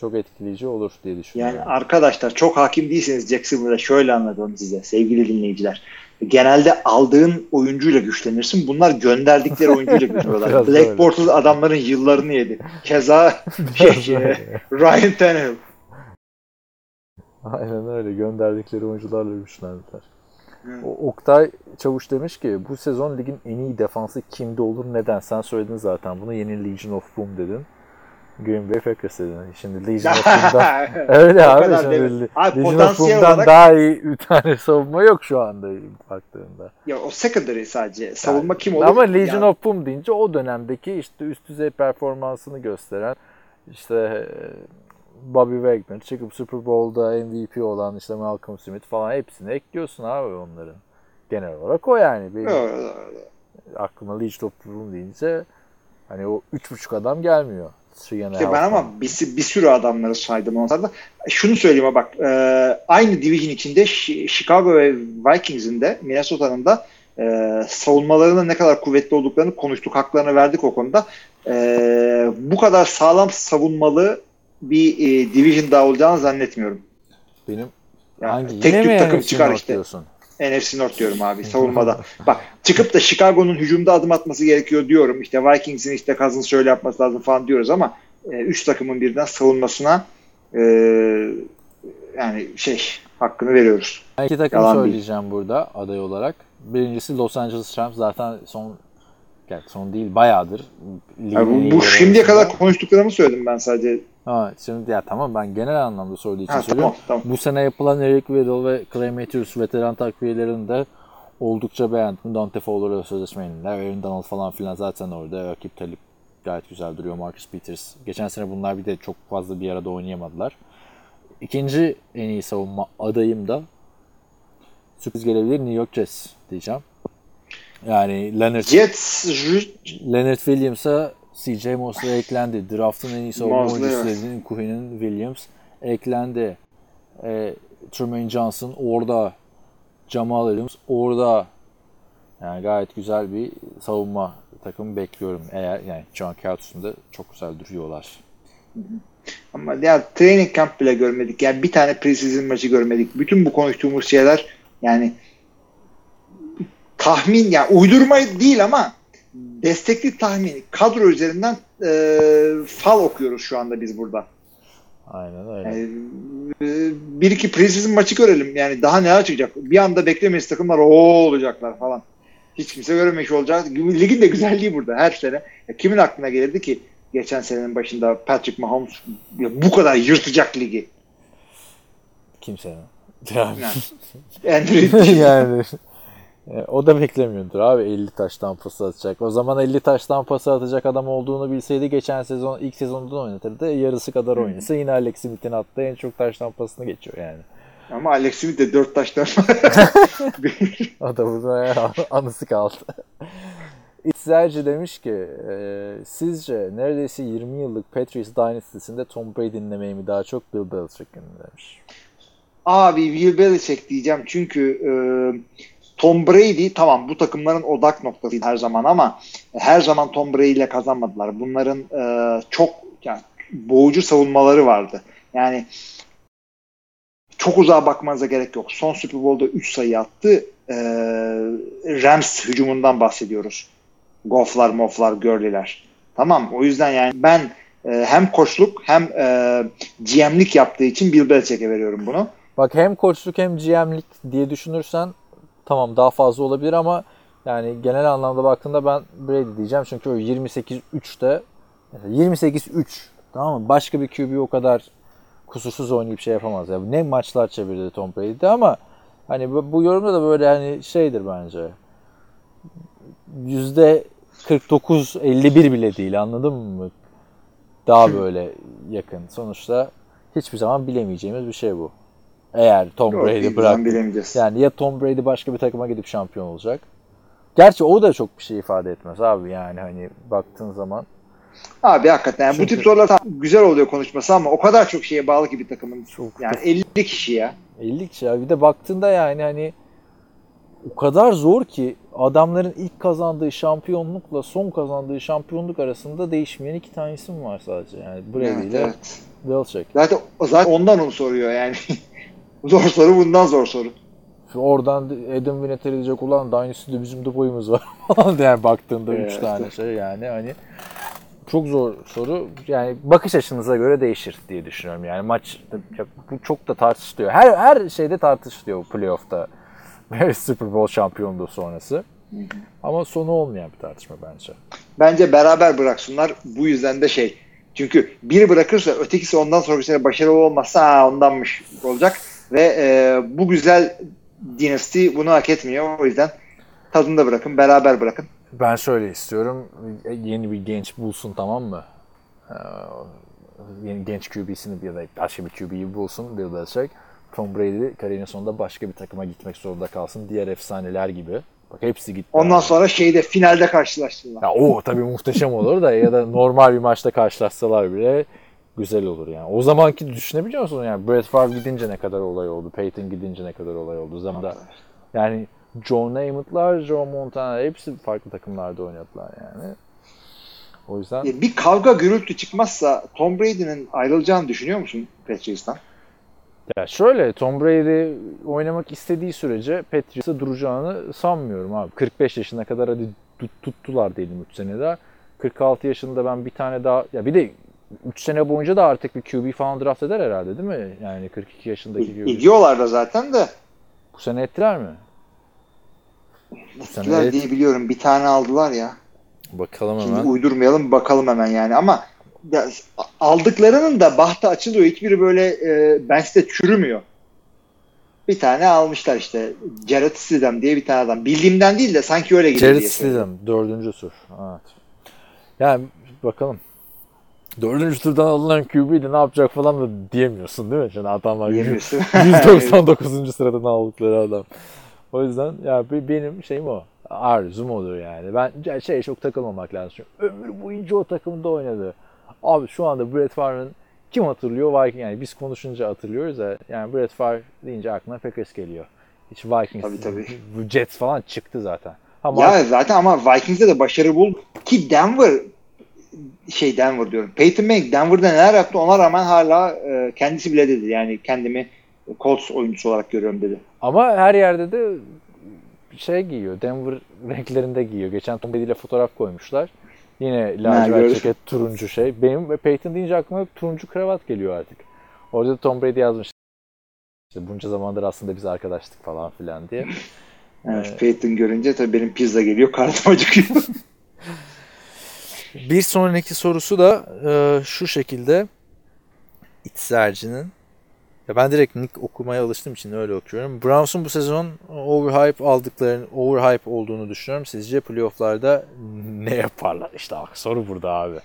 çok etkileyici olur diye düşünüyorum. Yani arkadaşlar çok hakim değilseniz Jacksonville'da şöyle anlatalım size sevgili dinleyiciler. Genelde aldığın oyuncuyla güçlenirsin. Bunlar gönderdikleri oyuncuyla (laughs) güçleniyorlar. Black Bortles adamların yıllarını yedi. Keza (laughs) şey, (laughs) Ryan Tannehill. Aynen öyle. Gönderdikleri oyuncularla güçlendiler. O, Oktay Çavuş demiş ki bu sezon ligin en iyi defansı kimde olur neden? Sen söyledin zaten bunu yeni Legion of Boom dedin. Green Bay Packers dedin. Şimdi (laughs) Legion of Boom'dan öyle abi. Şimdi abi, Legion of Boom'dan olarak... daha iyi bir tane savunma yok şu anda baktığında. Ya o secondary sadece. Savunma yani, kim olur? Ama Legion yani. of Boom deyince o dönemdeki işte üst düzey performansını gösteren işte Bobby Wagner çıkıp Super Bowl'da MVP olan işte Malcolm Smith falan hepsini ekliyorsun abi onların. Genel olarak o yani. Benim aklıma Legion of Boom deyince hani o üç buçuk adam gelmiyor. İşte ben ama bir, bir sürü adamları saydım onlarda. Şunu söyleyeyim bak. E, aynı division içinde Chicago ve Vikings'in de Minnesota'nın da e, savunmalarının ne kadar kuvvetli olduklarını konuştuk. Haklarını verdik o konuda. E, bu kadar sağlam savunmalı bir e, division daha olacağını zannetmiyorum. Benim yani hangi? Tek tük takım çıkar işte. Diyorsun? NFC North diyorum abi savunmada. Bak çıkıp da Chicago'nun hücumda adım atması gerekiyor diyorum. İşte Vikings'in işte Cousins şöyle yapması lazım falan diyoruz ama e, üç takımın birden savunmasına e, yani şey hakkını veriyoruz. İki takım Yalan söyleyeceğim değil. burada aday olarak. Birincisi Los Angeles Rams zaten son yani son değil bayağıdır. Yani bu, bu şimdiye kadar konuştuklarımı söyledim ben sadece. Ha, şimdi ya tamam ben genel anlamda söylediği için ha, söylüyorum. Tamam, tamam. Bu sene yapılan Eric Weddle ve Clay Matthews veteran takviyelerini de oldukça beğendim. Dante Fowler'a sözleşme yenildiler. Aaron Donald falan filan zaten orada. Rakip Talip gayet güzel duruyor. Marcus Peters. Geçen sene bunlar bir de çok fazla bir arada oynayamadılar. İkinci en iyi savunma adayım da sürpriz gelebilir New York Jets diyeceğim. Yani Leonard, Jets, Leonard Williams'a CJ Mosley eklendi. Draft'ın en iyi savunma oyuncusu dediğin Queen'in Williams eklendi. E, Truman Johnson orada. Jamal Williams orada. Yani gayet güzel bir savunma takımı bekliyorum. Eğer yani John Couch'un da çok güzel duruyorlar. Ama ya training camp bile görmedik. Yani bir tane preseason maçı görmedik. Bütün bu konuştuğumuz şeyler yani tahmin yani uydurma değil ama destekli tahmin kadro üzerinden e, fal okuyoruz şu anda biz burada. Aynen öyle. Yani, e, bir iki preseason maçı görelim. Yani daha neler çıkacak? Bir anda beklemeyiz takımlar o olacaklar falan. Hiç kimse görememiş olacak. Ligin de güzelliği burada her sene. Ya kimin aklına gelirdi ki geçen senenin başında Patrick Mahomes bu kadar yırtacak ligi? Kimse. (laughs) Yani. yani. (laughs) yani. E, o da beklemiyordur abi 50 taştan pas atacak. O zaman 50 taştan pas atacak adam olduğunu bilseydi geçen sezon ilk sezonda oynatırdı. Yarısı kadar oynasa yine Alex Smith'in attığı en çok taştan pasını geçiyor yani. Ama Alex Smith de 4 taştan (laughs) (laughs) O da burada (laughs) anısı kaldı. İtzerci demiş ki e, sizce neredeyse 20 yıllık Patriots Dynasty'sinde Tom Brady dinlemeyi mi daha çok Bill Belichick'in demiş. Abi Bill Belichick diyeceğim çünkü e, Tom Brady tamam bu takımların odak noktası her zaman ama her zaman Tom Brady ile kazanmadılar. Bunların e, çok yani, boğucu savunmaları vardı. Yani çok uzağa bakmanıza gerek yok. Son Super Bowl'da 3 sayı attı. E, Rams hücumundan bahsediyoruz. Gofflar, moflar, görliler. Tamam o yüzden yani ben e, hem koçluk hem e, GM'lik yaptığı için Bill Belichick'e veriyorum bunu. Bak hem koçluk hem GM'lik diye düşünürsen tamam daha fazla olabilir ama yani genel anlamda baktığında ben Brady diyeceğim. Çünkü o 28-3'te 28-3 tamam mı? Başka bir QB o kadar kusursuz oynayıp şey yapamaz. Yani ne maçlar çevirdi Tom Brady ama hani bu, bu yorumda da böyle hani şeydir bence. Yüzde 49-51 bile değil anladın mı? Daha böyle yakın. Sonuçta hiçbir zaman bilemeyeceğimiz bir şey bu. Eğer Tom Brady bırak. Yani ya Tom Brady başka bir takıma gidip şampiyon olacak. Gerçi o da çok bir şey ifade etmez abi yani hani baktığın zaman. Abi hakikaten yani Çünkü- bu tip sorular tam güzel oluyor konuşması ama o kadar çok şeye bağlı ki bir takımın. Çok Yani 50 kişi ya. 50 kişi ya. Bir de baktığında yani hani o kadar zor ki adamların ilk kazandığı şampiyonlukla son kazandığı şampiyonluk arasında değişmeyen iki tane isim var sadece. Yani Brady Evet, ile evet. Belichick. Zaten, zaten ondan onu soruyor yani. (laughs) zor soru bundan zor soru. Oradan Adam Vinatieri diyecek ulan Dynasty'de bizim de boyumuz var (laughs) yani baktığında 3 Evet. tane şey yani hani çok zor soru. Yani bakış açınıza göre değişir diye düşünüyorum. Yani maç bu çok da tartışılıyor. Her her şeyde tartışılıyor bu playoff'ta. (laughs) Super Bowl şampiyonluğu sonrası. Ama sonu olmayan bir tartışma bence. Bence beraber bıraksınlar. Bu yüzden de şey. Çünkü biri bırakırsa ötekisi ondan sonraki sene başarılı olmazsa ha, ondanmış olacak. Ve e, bu güzel Dynasty bunu hak etmiyor. O yüzden tadında bırakın. Beraber bırakın. Ben şöyle istiyorum. Yeni bir genç bulsun tamam mı? Ee, Yeni genç QB'sini ya da başka bir QB'yi bulsun Bill Belichick. Tom Brady kariyerinin sonunda başka bir takıma gitmek zorunda kalsın. Diğer efsaneler gibi. Bak hepsi gitti. Ondan abi. sonra şeyde finalde karşılaştılar. Ya o tabii muhteşem olur da ya da normal bir maçta karşılaşsalar bile güzel olur yani. O zamanki düşünebiliyor musun yani Brett Favre gidince ne kadar olay oldu, Peyton gidince ne kadar olay oldu zamanda. Yani John Namath'lar, Joe Montana hepsi farklı takımlarda oynadılar yani. O yüzden E, Bir kavga gürültü çıkmazsa Tom Brady'nin ayrılacağını düşünüyor musun Patriots'tan? ya şöyle Tom Brady oynamak istediği sürece Patriots'a duracağını sanmıyorum abi. 45 yaşına kadar hadi tut- tuttular diyelim 3 sene daha. 46 yaşında ben bir tane daha ya bir de 3 sene boyunca da artık bir QB falan draft eder herhalde değil mi? Yani 42 yaşındaki QB. Ediyorlar da zaten de. Bu sene ettiler mi? Bu Ettiler et- diye biliyorum. Bir tane aldılar ya. Bakalım Şimdi hemen. uydurmayalım bakalım hemen yani ama ya, aldıklarının da bahtı açılıyor. Hiçbiri böyle e, bench'te çürümüyor. Bir tane almışlar işte. Jared Stidham diye bir tane adam. Bildiğimden değil de sanki öyle geliyor Jared diye söylüyorum. Stidham dördüncü tur. Evet. Yani bakalım. Dördüncü turdan alınan QB de ne yapacak falan da diyemiyorsun değil mi? Şimdi adamlar Diyemiyorsun. (laughs) (laughs) 199. sıradan aldıkları adam. O yüzden ya be- benim şeyim o. Arzum odur yani. Ben ya şey çok takılmamak lazım. Çünkü ömür boyunca o takımda oynadı. Abi şu anda Brett Favre'ın kim hatırlıyor? Viking yani biz konuşunca hatırlıyoruz da yani Brett Favre deyince aklına Packers geliyor. Hiç Vikings, Tabii, tabii. bu Jets falan çıktı zaten. Ama Ya zaten ama Vikings'de de başarı buldu. Ki Denver şey Denver diyorum. Peyton Manning Denver'da neler yaptı ona rağmen hala e, kendisi bile dedi. Yani kendimi Colts oyuncusu olarak görüyorum dedi. Ama her yerde de şey giyiyor. Denver renklerinde giyiyor. Geçen Tom Brady ile fotoğraf koymuşlar. Yine lacivert ceket, turuncu şey. Benim ve Peyton deyince aklıma hep turuncu kravat geliyor artık. Orada da Tom Brady yazmış. İşte bunca zamandır aslında biz arkadaştık falan filan diye. (laughs) Evet, Evet. Peyton görünce tabii benim pizza geliyor. Karnım acıkıyor. (laughs) Bir sonraki sorusu da e, şu şekilde İçserci'nin ya ben direkt nick okumaya alıştığım için öyle okuyorum. Browns'un bu sezon overhype aldıklarını, overhype olduğunu düşünüyorum. Sizce playoff'larda ne yaparlar? İşte bak, soru burada abi.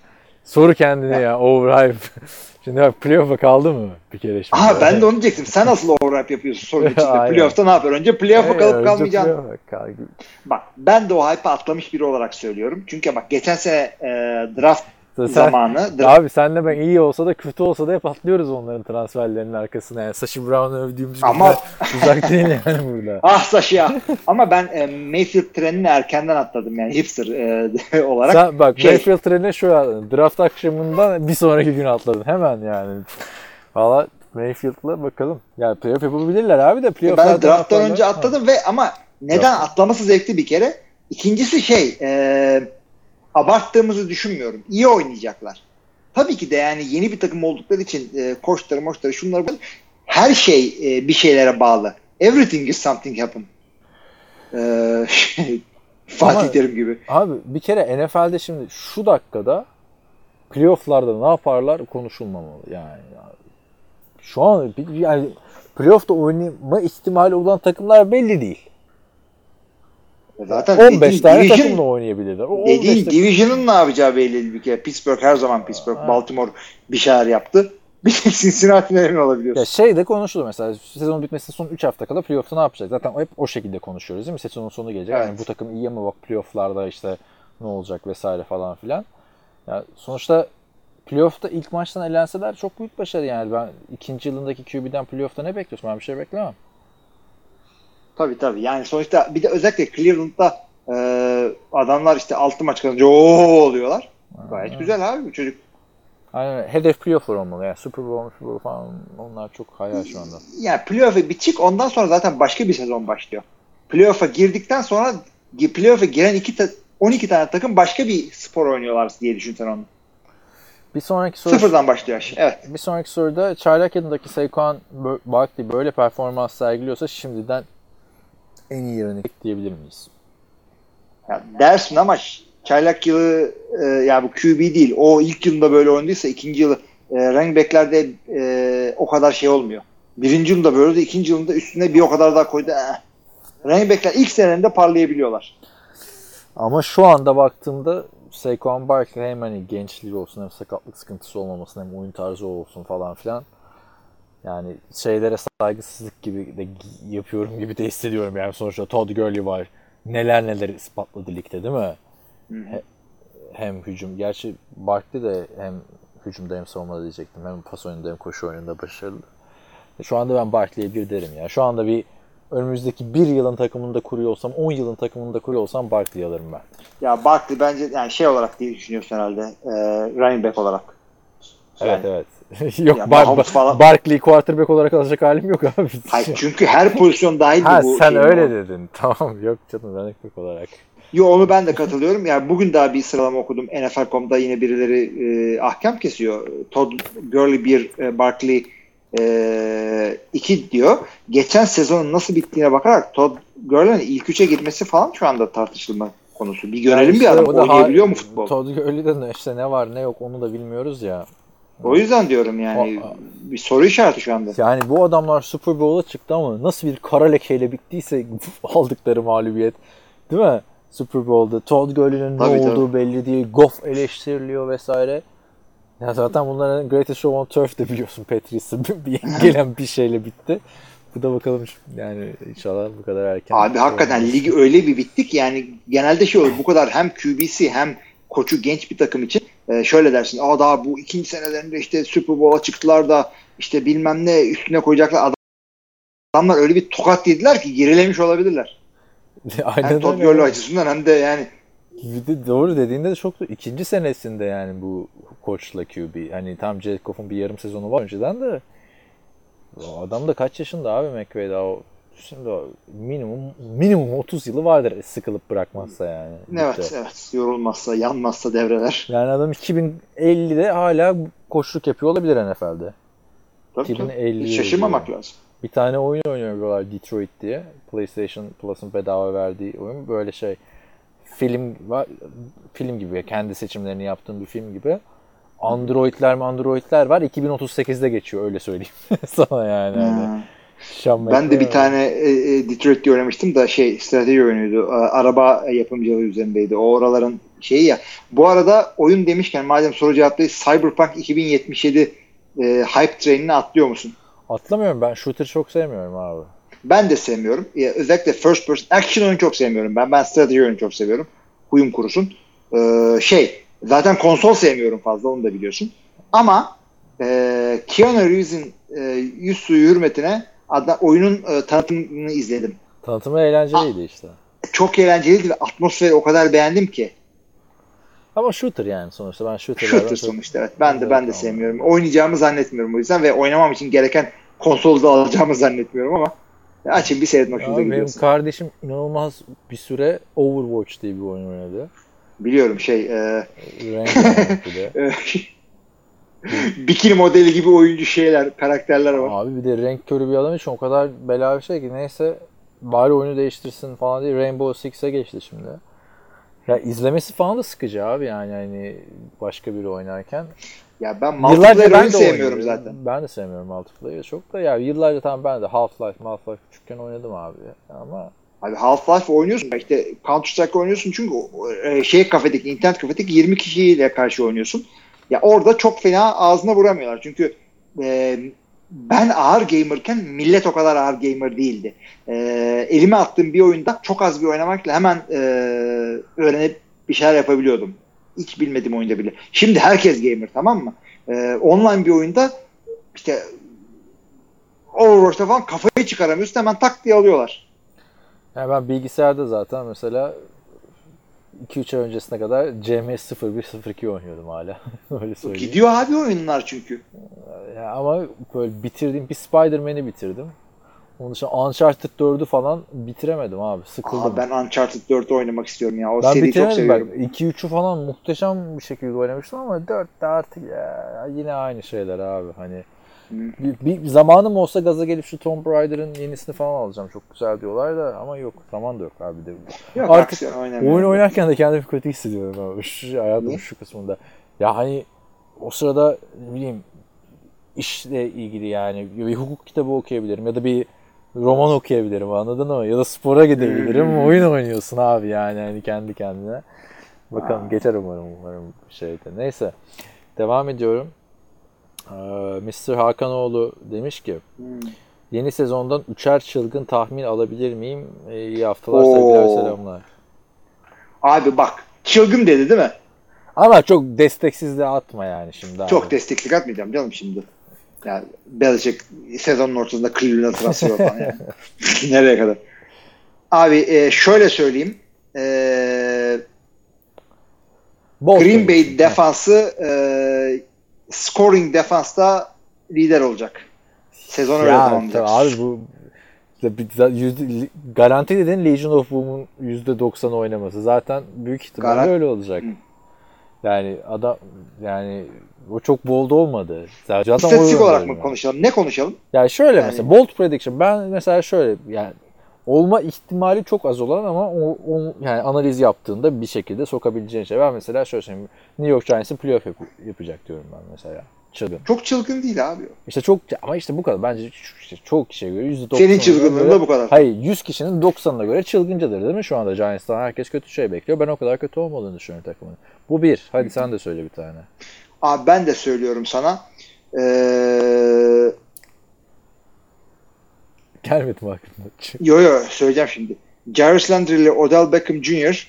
Soru kendine ya, overhype. (laughs) Şimdi bak playoff'a kaldı mı bir kere şimdi? Aha ben de onu diyecektim. Sen nasıl overlap yapıyorsun sorun (laughs) içinde? Playoff'ta ne yapıyor? Önce playoff'a Evet, kalıp playoff'a kal- Bak ben de o hype'ı atlamış biri olarak söylüyorum. Çünkü bak geçen sene e, draft Sen- zamanı Abi senle ben iyi olsa da kötü olsa da hep atlıyoruz onların transferlerinin arkasına. Yani Sashi Brown'u övdüğümüz Ama- gibi uzak değil yani burada. (laughs) Ah Saşı ya. Ama ben e, Mayfield trenini erkenden atladım yani hipster e, (laughs) olarak. Sen bak Şey- Mayfield trenine şu an draft akşamından bir sonraki gün atladın hemen yani. Valla Mayfield'la bakalım. Yani playoff yapabilirler abi de playoff'larda ben drafttan önce Ha. atladım ve ama neden atlaması zevkli bir kere. İkincisi şey e, abarttığımızı düşünmüyorum. İyi oynayacaklar. Tabii ki de yani yeni bir takım oldukları için e, koçları moçları şunları her şey e, bir şeylere bağlı. Everything is something happen. E, şey, (laughs) Fatih Ama- Terim gibi. Abi bir kere NFL'de şimdi şu dakikada playoff'larda ne yaparlar konuşulmamalı yani. Şu an yani playoff'ta oynama ihtimali olan takımlar belli değil. Zaten 15 dediğin tane division- takımla oynayabilirler. O 15 Dediğin takım- Division'ın ne yapacağı belli değil bir kere. Pittsburgh her zaman Pittsburgh. Ha. Baltimore bir şeyler yaptı. Bir tek Cincinnati'den emin olabiliyorsun. Ya şey de konuşuldu mesela sezon bitmesine son 3 hafta kala playoff'ta ne yapacak? Zaten hep o şekilde konuşuyoruz değil mi? Sezonun sonu gelecek. Evet. Yani bu takım iyi ama bak playoff'larda işte ne olacak vesaire falan filan. Ya sonuçta playoff'ta ilk maçtan elenseler çok büyük başarı yani. Ben ikinci yılındaki QB'den playoff'ta ne bekliyorsun? Ben bir şey beklemem. Tabii tabii. Yani sonuçta bir de özellikle Cleveland'da e, adamlar işte 6 maç kazanınca ooo oluyorlar. Gayet Ha. güzel abi bu çocuk. Aynen hedef playoff'lar olmalı. Yani Super Bowl, Super Bowl falan onlar çok hayal şu anda. Yani playoff'a bir çık ondan sonra zaten başka bir sezon başlıyor. Playoff'a girdikten sonra playoff'a giren iki ta- 12 tane takım başka bir spor oynuyorlar diye düşün sen onu. Bir sonraki soru Sıfırdan başlıyor. Evet. Bir sonraki soruda çaylak yılındaki Saquon Barkley böyle performans sergiliyorsa şimdiden en iyi yerini diyebilir miyiz? Ya dersin ama çaylak yılı e, ya bu QB değil. O ilk yılında böyle oynadıysa ikinci yılı e, running back'lerde e, o kadar şey olmuyor. Birinci yılında böyle de ikinci yılında üstüne bir o kadar daha koydu. Eh. Running back'ler ilk senelerinde parlayabiliyorlar. Ama şu anda baktığımda Saquon Barkley hem hani gençliği olsun hem sakatlık sıkıntısı olmamasın hem oyun tarzı olsun falan filan. Yani şeylere saygısızlık gibi de yapıyorum gibi de hissediyorum yani sonuçta Todd Gurley var. Neler neler ispatladı ligde değil mi? He- hem hücum. Gerçi Barkley de hem hücumda hem savunmada diyecektim. Hem pas oyununda hem koşu oyununda başarılı. Şu anda ben Barkley'e bir derim ya. Şu anda bir önümüzdeki bir yılın takımında kuruyor olsam, 10 yılın takımında kuruyor olsam Barkley'i alırım ben. Ya Barkley bence yani şey olarak diye düşünüyorsun herhalde. E, running back olarak. Evet Yani- evet. (laughs) yok Ya Bar- falan- Barkley'i quarterback olarak alacak halim yok abi. (laughs) Hayır, çünkü her pozisyon dahil ha bu sen öyle o. dedin. (laughs) Tamam yok canım running back olarak. Yo onu ben de katılıyorum. Yani bugün daha bir sıralama okudum. NFL.com'da yine birileri e, ahkam kesiyor. Todd Gurley bir, e, Barkley e, iki diyor. Geçen sezonun nasıl bittiğine bakarak Todd Gurley'nin ilk üçe gitmesi falan şu anda tartışılma konusu. Bir görelim Yani bir adam. Oynayabiliyor mu futbol? Todd Gurley'de de işte ne var ne yok onu da bilmiyoruz ya. O yüzden diyorum yani O- bir soru işareti şu anda. Yani bu adamlar Super Bowl'a çıktı ama nasıl bir kara lekeyle bittiyse (laughs) aldıkları mağlubiyet. Değil mi? Super Bowl'da Todd Gurley'nin ne Tabii, olduğu belli değil. Goff eleştiriliyor vesaire. Ya zaten bunların Greatest Show on Turf de biliyorsun (laughs) bir gelen bir şeyle bitti. Bu da bakalım yani inşallah bu kadar erken. Abi hakikaten ligi öyle bir bittik yani genelde şey olur bu kadar hem QB'si hem koçu genç bir takım için e, şöyle dersin aa daha bu ikinci senelerinde işte Super Bowl'a çıktılar da işte bilmem ne üstüne koyacaklar Adam- adamlar öyle bir tokat yediler ki gerilemiş olabilirler. (laughs) Aynen Hem Todd. Gurley açısından hem de yani de doğru dediğinde de çok da ikinci senesinde yani bu koçla QB. Hani tam Jared Goff'un bir yarım sezonu var önceden de o adam da kaç yaşında abi McVay daha şimdi minimum minimum 30 yılı vardır sıkılıp bırakmazsa yani. evet Bitti. evet yorulmazsa yanmazsa devreler. Yani adam 2050'de hala koçluk yapıyor olabilir NFL'de. Tabii, 2050 tabii. Şaşırmamak lazım. Bir tane oyun oynuyorlar Detroit diye. PlayStation Plus'ın bedava verdiği oyun. Böyle şey film var film gibi kendi seçimlerini yaptığım bir film gibi. Androidler mi Androidler var. 2038'de geçiyor öyle söyleyeyim (laughs) sana yani. Hani Ha. Ben de bir tane e, e, Detroit'te oynamıştım da şey strateji oyunuydu. A- Araba yapımcılığı üzerindeydi. O oraların şeyi ya. Bu arada oyun demişken madem soru cevaplıyız Cyberpunk 2077 e, hype train'ine atlıyor musun? Atlamıyorum ben shooter çok sevmiyorum abi. Ben de sevmiyorum. Ya, özellikle first person action oyunu çok sevmiyorum ben. Ben strateji oyunu çok seviyorum. Huyum kurusun. Ee, şey zaten konsol sevmiyorum fazla onu da biliyorsun. Ama e, Keanu Reeves'in e, yüz suyu hürmetine adına oyunun e, tanıtımını izledim. Tanıtımı eğlenceliydi Ah. işte. çok eğlenceliydi ve atmosferi o kadar beğendim ki. Ama shooter yani sonuçta ben Shooter çok- sonuçta evet. Ben de ben de sevmiyorum. Oynayacağımı zannetmiyorum o yüzden ve oynamam için gereken konsolda alacağımı zannetmiyorum ama açın bir seyredin hoşunuza Abi benim gidiyorsun. kardeşim inanılmaz bir süre Overwatch diye bir oyun oynadı. Biliyorum şey e, Renk (laughs) oynadı bir de. e, (laughs) bikini modeli gibi oyuncu şeyler, karakterler var. Abi bir de renk körü bir adam için o kadar bela bir şey ki neyse bari oyunu değiştirsin falan diye Rainbow Six'e geçti şimdi. Ya izlemesi falan da sıkıcı abi yani hani başka biri oynarken. Ya ben multiplayer ben de sevmiyorum oynuyorum. zaten. Ben de sevmiyorum multiplayer çok da ya yıllarca tamam ben de Half-Life, Half-Life küçükken oynadım abi ama Abi Half-Life oynuyorsun. İşte Counter Strike oynuyorsun çünkü e, şey kafedeki, internet kafedeki 20 kişiyle karşı oynuyorsun. Ya orada çok fena ağzına vuramıyorlar. Çünkü e, ben ağır gamerken millet o kadar ağır gamer değildi. E, elime attığım bir oyunda çok az bir oynamakla hemen e, öğrenip bir şeyler yapabiliyordum. Hiç bilmediğim oyunda bile. Şimdi herkes gamer tamam mı? E, online bir oyunda işte Overwatch'ta falan kafayı çıkaramıyorsun hemen tak diye alıyorlar. Yani ben bilgisayarda zaten mesela 2-3 ay öncesine kadar CMS 0102 oynuyordum hala. (laughs) Öyle söyleyeyim. Gidiyor abi oyunlar çünkü. Ya ama böyle bitirdiğim bir Spider-Man'i bitirdim. Onun dışında Uncharted 4'ü falan bitiremedim abi. Sıkıldım. Aa, ben Uncharted 4'ü oynamak istiyorum ya. O ben seriyi çok seviyorum. bak. 2-3'ü falan muhteşem bir şekilde oynamıştım ama 4 de artık ya, yine aynı şeyler abi. Hani bir, bir zamanım olsa gaza gelip şu Tomb Raider'ın yenisini falan alacağım. Çok güzel diyorlar da ama yok. Zaman da yok abi de. Yok, Artık aksiyon. Oyun oynarken de kendimi kötü hissediyorum abi. Şu hayatımın Niye? şu kısmında. Ya hani o sırada ne bileyim işle ilgili yani bir hukuk kitabı okuyabilirim ya da bir roman okuyabilirim anladın mı? Ya da spora gidebilirim. Hmm. Oyun oynuyorsun abi yani hani kendi kendine. Bakalım Aa. geçer umarım umarım şeyde. Neyse. Devam ediyorum. Ee, Mr. Hakanoğlu demiş ki Hmm. yeni sezondan üçer çılgın tahmin alabilir miyim? Ee, iyi haftalar sevgiler Oo. selamlar. Abi bak çılgın dedi değil mi? Ama çok desteksiz de atma yani şimdi abi. Çok desteklik atmayacağım canım şimdi. Yani Belichick sezonun ortasında Cleveland'a transfer falan (laughs) yani. (laughs) Nereye kadar? Abi e, şöyle söyleyeyim. E, Bol Green. Bay defansı e, scoring defansta lider olacak. Sezon öyle Ya tamamlayacak. abi bu yüzde, garanti dediğin Legion of Boom'un %90 oynaması. Zaten büyük ihtimalle Garan- öyle olacak. Hı. Yani adam yani o çok bold olmadı. Zaten İstatistik o- olarak mı konuşalım? Ne konuşalım? Yani şöyle Yani- mesela bold prediction ben mesela şöyle yani olma ihtimali çok az olan ama o, o yani analiz yaptığında bir şekilde sokabileceğin şey. Ben mesela şöyle söyleyeyim. New York Giants'ın playoff yap- yapacak diyorum ben mesela. Çılgın. Çok çılgın değil abi. İşte çok ama işte bu kadar. Bence işte çok kişiye göre %90'ına Senin çılgınlığın göre- bu kadar. Hayır 100 kişinin 90'ına göre çılgıncadır değil mi şu anda Giants'tan? Herkes kötü şey bekliyor. Ben o kadar kötü olmadığını düşünüyorum takımın. Bu bir. Hadi sen de söyle bir tane. Abi ben de söylüyorum sana. Ee, Gelmedi mi aklına? yo yo söyleyeceğim şimdi. Jarvis Landry ile Odell Beckham Jr.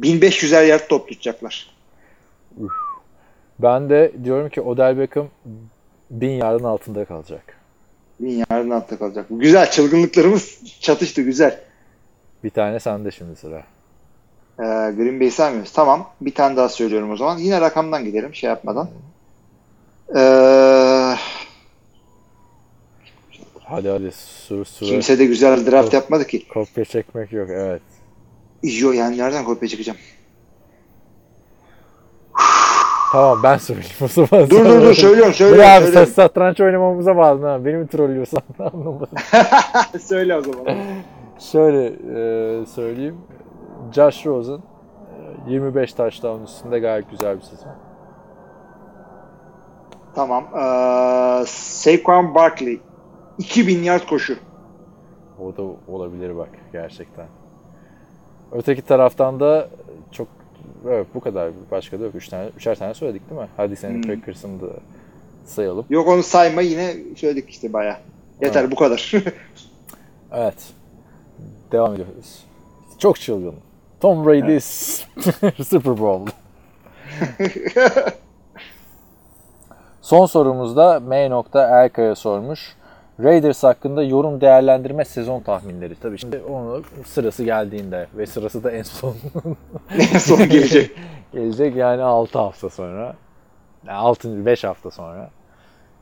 1500'er yard top tutacaklar. Ben de diyorum ki Odell Beckham 1000 yardın altında kalacak. Bin yardın altta kalacak. Güzel çılgınlıklarımız çatıştı güzel. Bir tane sende şimdi sıra. Ee, Green Bay saymıyoruz. Tamam. Bir tane daha söylüyorum o zaman. Yine rakamdan gidelim şey yapmadan. Ee, Hadi hadi sür sür. kimse de güzel draft yapmadı ki. Kopya çekmek yok evet. Yo yani nereden kopya çıkacağım? Tamam ben söyleyeyim o zaman. Dur dur dur söylüyorum söylüyorum. ne abi söylüyorum. sen satranç oynamamıza bağladın ha. Beni mi trollüyorsun (laughs) anlamadım. (laughs) Söyle o zaman. Şöyle e, söyleyeyim. Josh Rosen e, 25 touchdown üstünde gayet güzel bir sezon. Tamam. Ee, Saquon Barkley 2000 yard koşu. O da olabilir bak gerçekten. Öteki taraftan da çok evet bu kadar başka da yok. Üç tane, üçer tane söyledik değil mi? Hadi senin Hmm. Packers'ını da sayalım. Yok onu sayma yine söyledik işte baya. Yeter Ha. bu kadar. (laughs) Evet. Devam ediyoruz. Çok çılgın. Tom Brady (laughs) Super Bowl. (laughs) Son sorumuzda M. Erkaya sormuş. Raiders hakkında yorum değerlendirme sezon tahminleri. Tabii şimdi onu sırası geldiğinde ve sırası da en son (laughs) Son gelecek. (laughs) gelecek yani 6 hafta sonra. Yani 6 5 hafta sonra.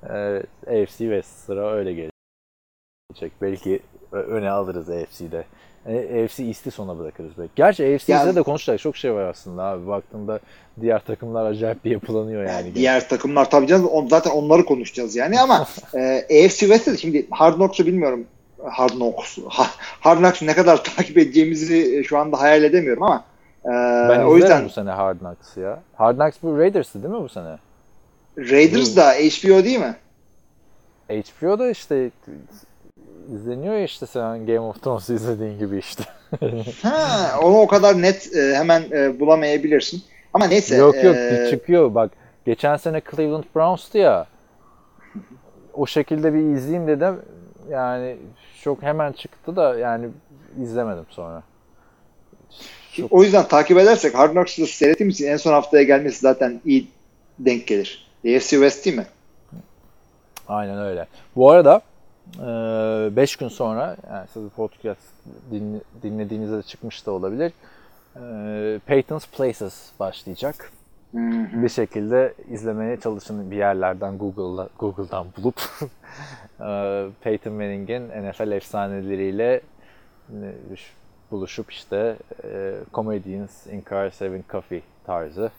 Evet, AFC West sıra öyle gelecek. Belki öne alırız AFC'de. Yani AFC East'i sona bırakırız belki. Gerçi AFC Ya- East'de de konuşacak çok şey var aslında abi. Baktığında diğer takımlar acayip bir yapılanıyor yani. (laughs) Diğer takımlar tabii canım on, zaten onları konuşacağız yani ama (laughs) e, AFC West'te şimdi Hard Knocks'u bilmiyorum. Hard Knocks. Ha- Hard Knocks'u ne kadar (laughs) takip edeceğimizi e, şu anda hayal edemiyorum ama e, Ben o yüzden bu sene Hard Knocks'ı ya. Hard Knocks bu Raiders'ı değil mi bu sene? Raiders da HBO değil mi? HBO'da işte izleniyor ya işte sen Game of Thrones'u izlediğin gibi işte. (laughs) Ha, onu o kadar net e, hemen e, bulamayabilirsin. Ama neyse. yok yok e, çıkıyor bak. Geçen sene Cleveland Browns'tu ya. o şekilde bir izleyeyim dedim. Yani çok hemen çıktı da yani izlemedim sonra. Çok- O yüzden takip edersek Hard Knocks'ı seyrettiğimiz için en son haftaya gelmesi zaten iyi denk gelir. AFC West değil mi? Aynen öyle. Bu arada 5 gün sonra yani siz bu podcast dinle- dinlediğinizde de çıkmış da olabilir. E, Peyton's Places başlayacak. Bir şekilde izlemeye çalışın bir yerlerden Google'da Google'dan bulup (laughs) e, Peyton Manning'in NFL efsaneleriyle buluşup işte e, Comedians in Cars Having Coffee tarzı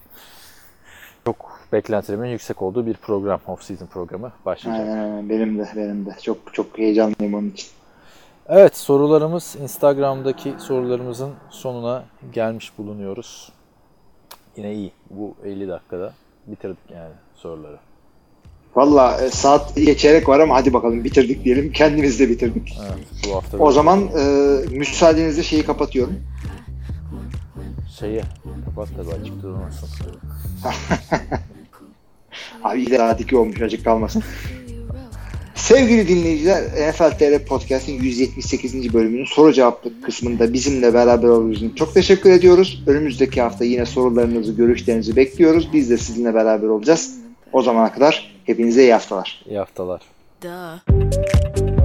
çok beklentilerimin yüksek olduğu bir program, off-season programı başlayacak. Aynen. benim de benim de. Çok çok heyecanlıyım onun için. Evet sorularımız Instagram'daki sorularımızın sonuna gelmiş bulunuyoruz. Yine iyi. Bu 50 dakikada bitirdik yani soruları. Valla e, saat geçerek var ama hadi bakalım bitirdik diyelim. Kendimiz de bitirdik. Evet, bu hafta O zaman e, müsaadenizle şeyi kapatıyorum. Şeyi kapat tabii açık durmasın. (laughs) Abi 2 olmuş acık kalmasın. Sevgili dinleyiciler NFL TR Podcast'in 178. bölümünün soru cevaplık kısmında bizimle beraber olduğunuz için çok teşekkür ediyoruz. Önümüzdeki hafta yine sorularınızı, görüşlerinizi bekliyoruz. Biz de sizinle beraber olacağız. O zamana kadar hepinize iyi haftalar. İyi haftalar. Duh.